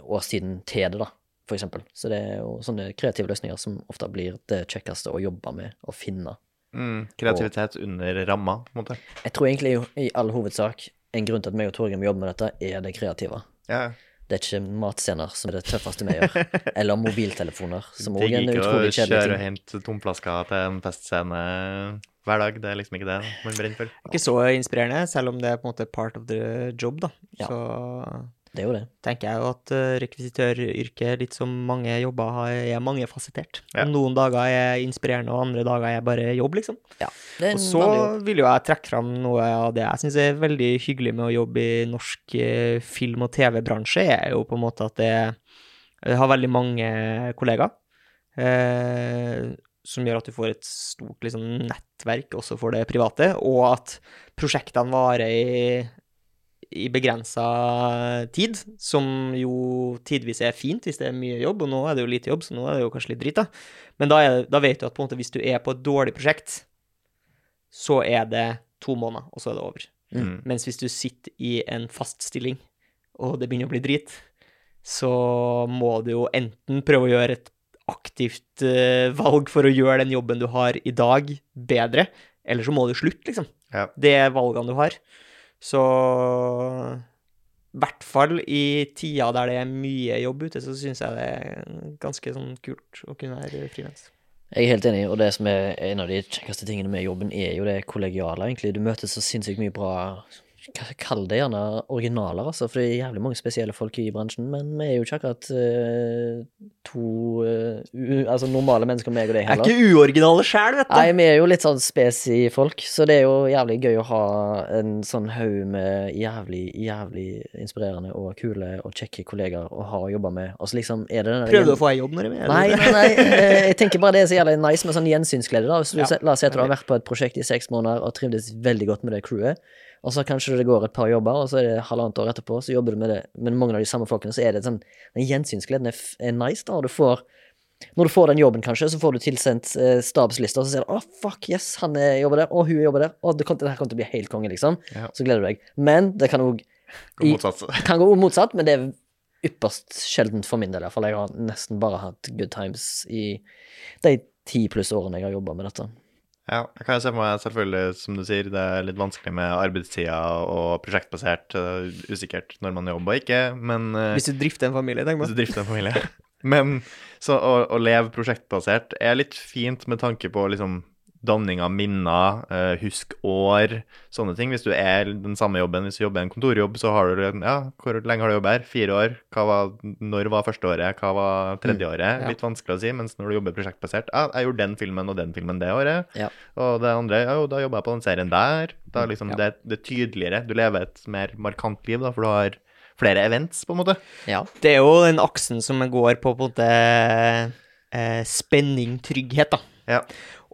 årstiden til det, da. For eksempel. Så det er jo sånne kreative løsninger som ofte blir det kjekkeste å jobbe med og finne Mm, kreativitet under ramma, på en måte. Jeg tror egentlig i all hovedsak en grunn til at meg og Torgrim jobber med dette, er det kreative. Ja. Det er ikke matscener som er det tøffeste vi gjør. Eller mobiltelefoner, som òg er Digger en ikke å utrolig kjedelig kjøre og ting. hente tomflasker til en festscene hver dag. Det er liksom ikke det man brenner for. Ikke så inspirerende, selv om det er på en måte part of the job, da. Ja. Så Det er jo det. tenker jeg jo at uh, rekvisitøryrket, litt som mange jobber, er mangefasettert. Ja. Noen dager er inspirerende, og andre dager er bare jobb, liksom. Ja. Det er Og en så vanlig jobb. vil jo jeg trekke fram noe av det jeg syns er veldig hyggelig med å jobbe i norsk eh, film- og TV-bransje, er jo på en måte at det jeg har veldig mange kollegaer. Eh, som gjør at du får et stort liksom, nettverk også for det private, og at prosjektene varer i, i begrensa tid, som jo tidvis er fint hvis det er mye jobb, og nå er det jo lite jobb, så nå er det jo kanskje litt dritt, da. Men da, er, da vet du at på en måte hvis du er på et dårlig prosjekt, så er det to måneder, og så er det over. Mm. Mens hvis du sitter i en fast stilling, og det begynner å bli drit, så må du jo enten prøve å gjøre et aktivt uh, valg for å gjøre den jobben du har i dag, bedre, eller så må du slutte, liksom. Ja. Det er valgene du har. Så i hvert fall i tida der det er mye jobb ute, så syns jeg det er ganske sånn kult å kunne være frilans. Jeg er helt enig, og det som er en av de kjekkeste tingene med jobben, er jo det kollegiale, egentlig. Du møter så sinnssykt mye bra Kall det gjerne originaler, altså, for det er jævlig mange spesielle folk i bransjen, men vi er jo ikke akkurat uh, to uh, u, altså normale mennesker, meg og deg Jeg er ikke uoriginale sjæl, vet du. Nei, vi er jo litt sånn spesi folk, så det er jo jævlig gøy å ha en sånn haug med jævlig, jævlig inspirerende og kule og kjekke kollegaer å ha å jobbe med. Og så liksom er det den Prøvde du å få ei jobb når du er med? Nei, nei, nei. eh, Jeg tenker bare det er så jævlig nice med sånn gjensynsglede. da Hvis du Ja, La oss si at du har vært på et prosjekt i seks måneder og trivdes veldig godt med det crewet, og så kanskje det går et par jobber, og så er det halvannet år etterpå, så jobber du med det med mange av de samme folkene, så er det sånn Den gjensynsgleden er, er nice, da. Og du får når du får den jobben, kanskje, så får du tilsendt eh, stabslister, og så sier du 'Å, fuck, yes, han er- jobber der, og hun jobber der', og det, kom, det her kommer til å bli helt konge, liksom. Ja. Så gleder du deg. Men det kan òg I- kan gå motsatt, men det er ypperst sjeldent for min del, iallfall. Jeg har nesten bare hatt good times i de ti pluss årene jeg har jobba med dette. Ja, jeg kan se for meg selvfølgelig, som du sier, det er litt vanskelig med arbeidstida og prosjektbasert, eh, usikkert når man jobber og ikke, men eh, Hvis du drifter en familie, tenk hvis du drifter en familie. Men så å, å leve prosjektbasert er litt fint med tanke på liksom danning av minner, eh, husk år, sånne ting. Hvis du er den samme jobben, hvis du jobber i en kontorjobb, så har du Ja, hvor lenge har du jobbet her? Fire år? Hva var, når var første året? Hva var tredje året? ja. Litt vanskelig å si, mens når du jobber prosjektbasert Ja, jeg gjorde den filmen og den filmen det året. Ja. Og det andre, ja, jo, da jobba jeg på den serien der. Da er liksom det, det er tydeligere. Du lever et mer markant liv, da, for du har flere events, på en måte. Ja. Det er jo den aksen som går på på en måte eh, spenning, trygghet, da. Ja.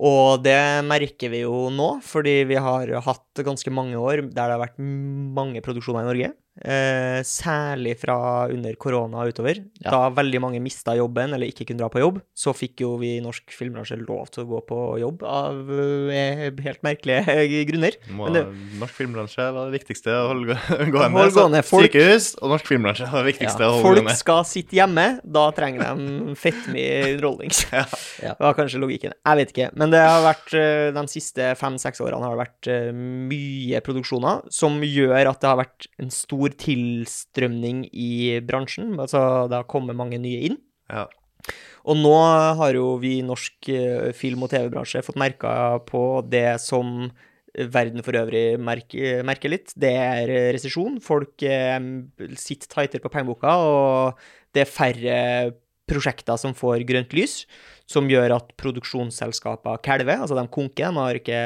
Og det merker vi jo nå, fordi vi har hatt ganske mange år der det har vært mange produksjoner i Norge. Eh, særlig fra under korona og utover. Ja. Da veldig mange mista jobben eller ikke kunne dra på jobb, så fikk jo vi i norsk filmbransje lov til å gå på jobb av eh, helt merkelige grunner. Må, Men det- norsk filmbransje var det viktigste å holde gå- gående. Hold gående. Folk- Sykehus og norsk filmbransje var det viktigste Ja, å holde Folk gående. skal sitte hjemme, da trenger de fettmye underholdning. Ja. Ja. Det var kanskje logikken. Jeg vet ikke. Men det har vært eh, de siste fem-seks årene har det vært eh, mye produksjoner som gjør at det har vært en stor tilstrømning i bransjen. Altså det har kommet mange nye inn. Ja. Og nå har jo vi i norsk eh, film- og TV-bransje fått merka på det som verden for øvrig merker, merker litt. Det er eh, resesjon. Folk eh, sitter tightere på pengeboka, og det er færre prosjekter som får grønt lys, som gjør at produksjonsselskaper kalver. Altså, de konker. De har, ikke,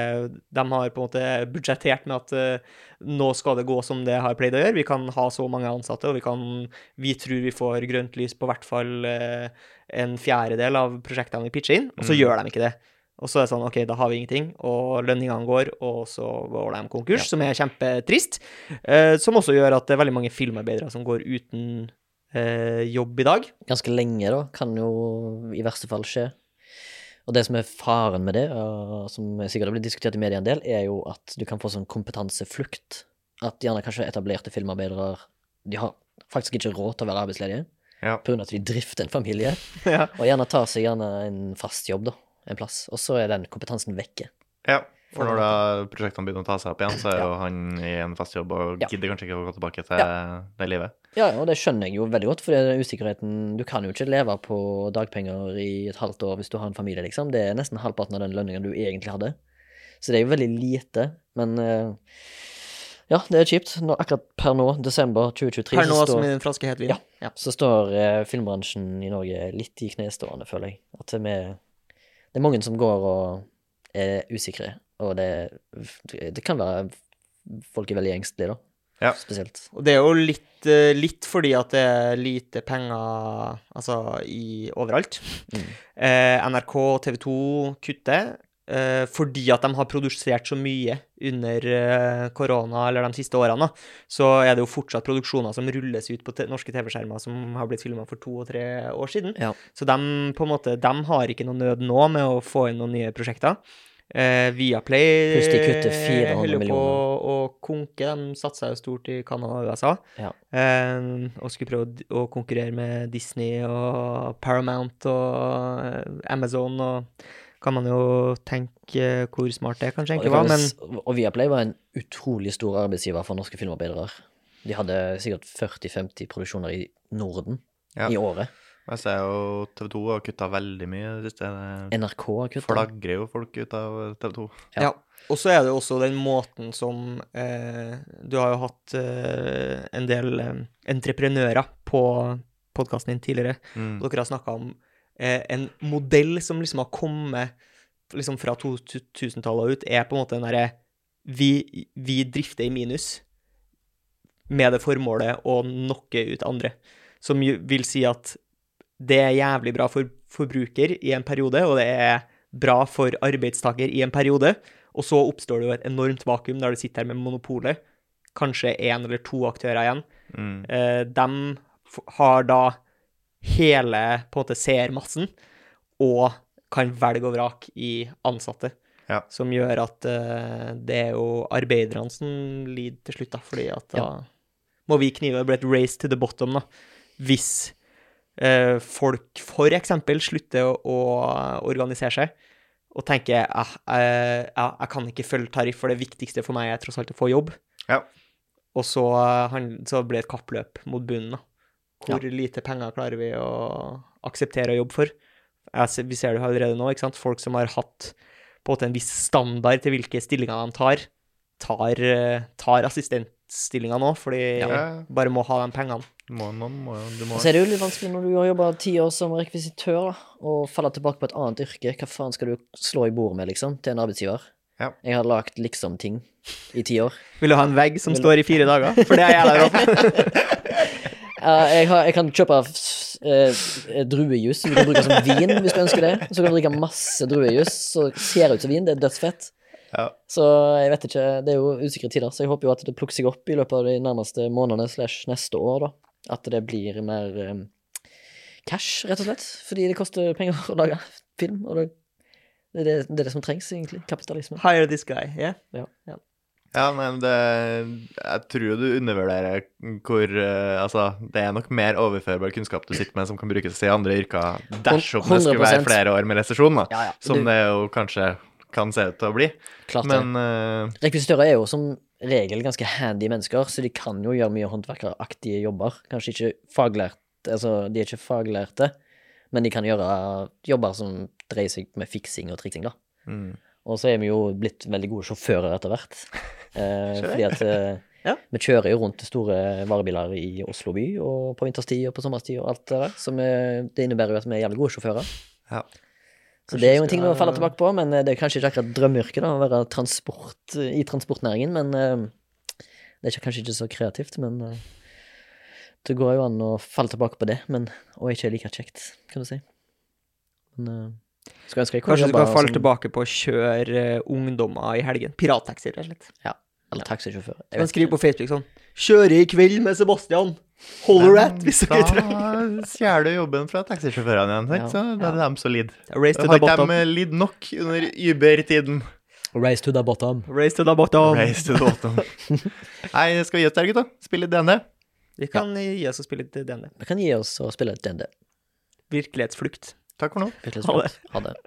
de har på en måte budsjettert med at uh, nå skal det gå som det har pleid å gjøre. Vi kan ha så mange ansatte, og vi, kan, vi tror vi får grønt lys på hvert fall uh, en fjerdedel av prosjektene vi pitcher inn, og så Mm. gjør de ikke det. Og så er det sånn, ok, da har vi ingenting, og lønningene går, og så går de konkurs, som er kjempetrist. Eh, som også gjør at det er veldig mange filmarbeidere som går uten jobb i dag. Ganske lenge, da, kan jo i verste fall skje. Og det som er faren med det, og som sikkert har blitt diskutert i media en del, er jo at du kan få sånn kompetanseflukt. At gjerne kanskje etablerte filmarbeidere De har faktisk ikke råd til å være arbeidsledige Ja. pga. at de drifter en familie, ja. og gjerne tar seg gjerne en fast jobb, da, en plass. Og så er den kompetansen vekke. Ja, for når da prosjektene begynner å ta seg opp igjen, så er jo han i en fast jobb og Ja. gidder kanskje ikke å gå tilbake til det livet. Ja, og det skjønner jeg jo veldig godt, for den usikkerheten Du kan jo ikke leve på dagpenger i et halvt år hvis du har en familie, liksom. Det er nesten halvparten av den lønninga du egentlig hadde. Så det er jo veldig lite, men eh, Ja, det er kjipt. Nå, akkurat per nå, desember 2023, Per nå så, som står, i en flaske hetvin. Ja. ja. så står eh, filmbransjen i Norge litt i knestående, føler jeg. At vi Det er mange som går og er usikre, og det, det kan være Folk er veldig engstelige, da. Ja. Spesielt. Og det er jo litt, eh, litt fordi at det er lite penger altså, i, overalt. Mm. Eh, NRK og TV 2 kutter eh, fordi at de har produsert så mye under eh, korona eller de siste årene. da. Så er det jo fortsatt produksjoner som rulles ut på te norske TV-skjermer som har blitt filma for to og tre år siden. Ja. Så de, på en måte, de har ikke noe nød nå med å få inn noen nye prosjekter. Eh, Viaplay Pluss de kutter 400 holder på å konke. De satsa jo stort i Canada og USA. Ja. Eh, og skulle prøve å konkurrere med Disney og Paramount og eh, Amazon og kan man jo tenke hvor smart det kanskje egentlig var, men og Viaplay var en utrolig stor arbeidsgiver for norske filmarbeidere. De hadde sikkert 40-50 produksjoner i Norden Ja. i året. Jeg ser jo TV 2 har kutta veldig mye i det siste. NRK har kutta. flagrer jo folk ut av TV 2. Ja. Ja. Og så er det også den måten som eh, Du har jo hatt eh, en del eh, entreprenører på podkasten din tidligere. Mm. Dere har snakka om eh, en modell som liksom har kommet liksom fra 2000-tallet og ut, er på en måte den derre vi, vi drifter i minus med det formålet å knocke ut andre. Som vil si at det er jævlig bra for forbruker i en periode, og det er bra for arbeidstaker i en periode. Og så oppstår det jo et enormt vakuum der du sitter her med monopolet. Kanskje én eller to aktører igjen. Mm. Eh, de har da hele på en måte seermassen, og kan velge og vrake i ansatte. Ja. Som gjør at uh, det er jo arbeiderne som lider til slutt, da, fordi at da må vi knive. Det blir et race to the bottom, da. Hvis eh, folk for eksempel slutter å, organisere seg, og tenker ah, eh, ja, jeg kan ikke følge tariff, for det viktigste for meg er tross alt å få jobb. Ja. Og så, eh, han, så blir det et kappløp mot bunnen, da. Hvor lite penger klarer vi å akseptere å jobbe for? Jeg vi ser det allerede nå, ikke sant? Folk som har hatt på en måte en viss standard til hvilke stillinger de tar, tar, eh, tar assistentstillinga nå, fordi Ja. bare må ha de pengene. Må, noen må, du må. Så er det jo litt vanskelig når du har jobba ti år som rekvisitør, da, og faller tilbake på et annet yrke. Hva faen skal du slå i bordet med, liksom, til en arbeidsgiver? Ja. Jeg har lagd liksom-ting i ti år. Vil du ha en vegg som Vil- står i fire dager? For det er jævla rått. uh, jeg, har, jeg kan kjøpe uh, druejus som du kan bruke som vin, hvis du ønsker det. Så kan du drikke masse druejus som ser ut som vin. Det er dødsfett. Ja. Så jeg vet ikke, det er jo usikre tider, så jeg håper jo at det plukker seg opp i løpet av de nærmeste månedene slash neste år, da. At det blir mer um, cash, rett og slett. Fordi det koster penger å lage film, og det, det, er det, det er det som trengs, egentlig. Kapitalisme. Hire this guy, yeah? Ja, men det Jeg tror du undervurderer hvor uh, Altså, det er nok mer overførbar kunnskap du sitter med som kan brukes i andre yrker dersom det skulle være flere år med resesjon, da. Ja, ja. Som Du- det jo kanskje kan se ut til å bli. Klart det. Men uh, Rekvisitører er jo som regel ganske handy mennesker, så de kan jo gjøre mye håndverkeraktige jobber. Kanskje ikke faglært, altså de er ikke faglærte, men de kan gjøre jobber som dreier seg med fiksing og triksing, da. mm. Og så er vi jo blitt veldig gode sjåfører etter hvert. Eh, fordi at eh, Ja. vi kjører jo rundt store varebiler i Oslo by, og på vinterstid og på sommerstid og alt det der. Så vi, det innebærer jo at vi er jævlig gode sjåfører. Ja. Så det er jo en ting å falle tilbake på, men eh, det er kanskje ikke akkurat drømmeyrket å være transport i transportnæringen, men eh, det er kanskje ikke så kreativt, men eh, det går jo an å falle tilbake på det, men og ikke like kjekt, kan du si. Men Kanskje du kan falle som- tilbake på å kjøre ungdommer i helgen. Pirattaxi, rett og slett. Eller taxisjåfør. Jeg vet skrive på Facebook sånn 'Kjøre i kveld med Sebastian'. Holler at, hvis dere trenger. Da stjeler du jobben fra taxisjåførene igjen, Ja, så da er det dem så lider. Race to the Har ikke bottom. de lidd nok under Uber-tiden? Race to the bottom. Race to the bottom. Race to the bottom. Nei, skal vi gi oss der, gutta? Spille DND? Vi kan gi oss å spille litt DND. Vi kan gi oss og spille litt DND. Virkelighetsflukt. Takk for nå. Ha det. Ha det.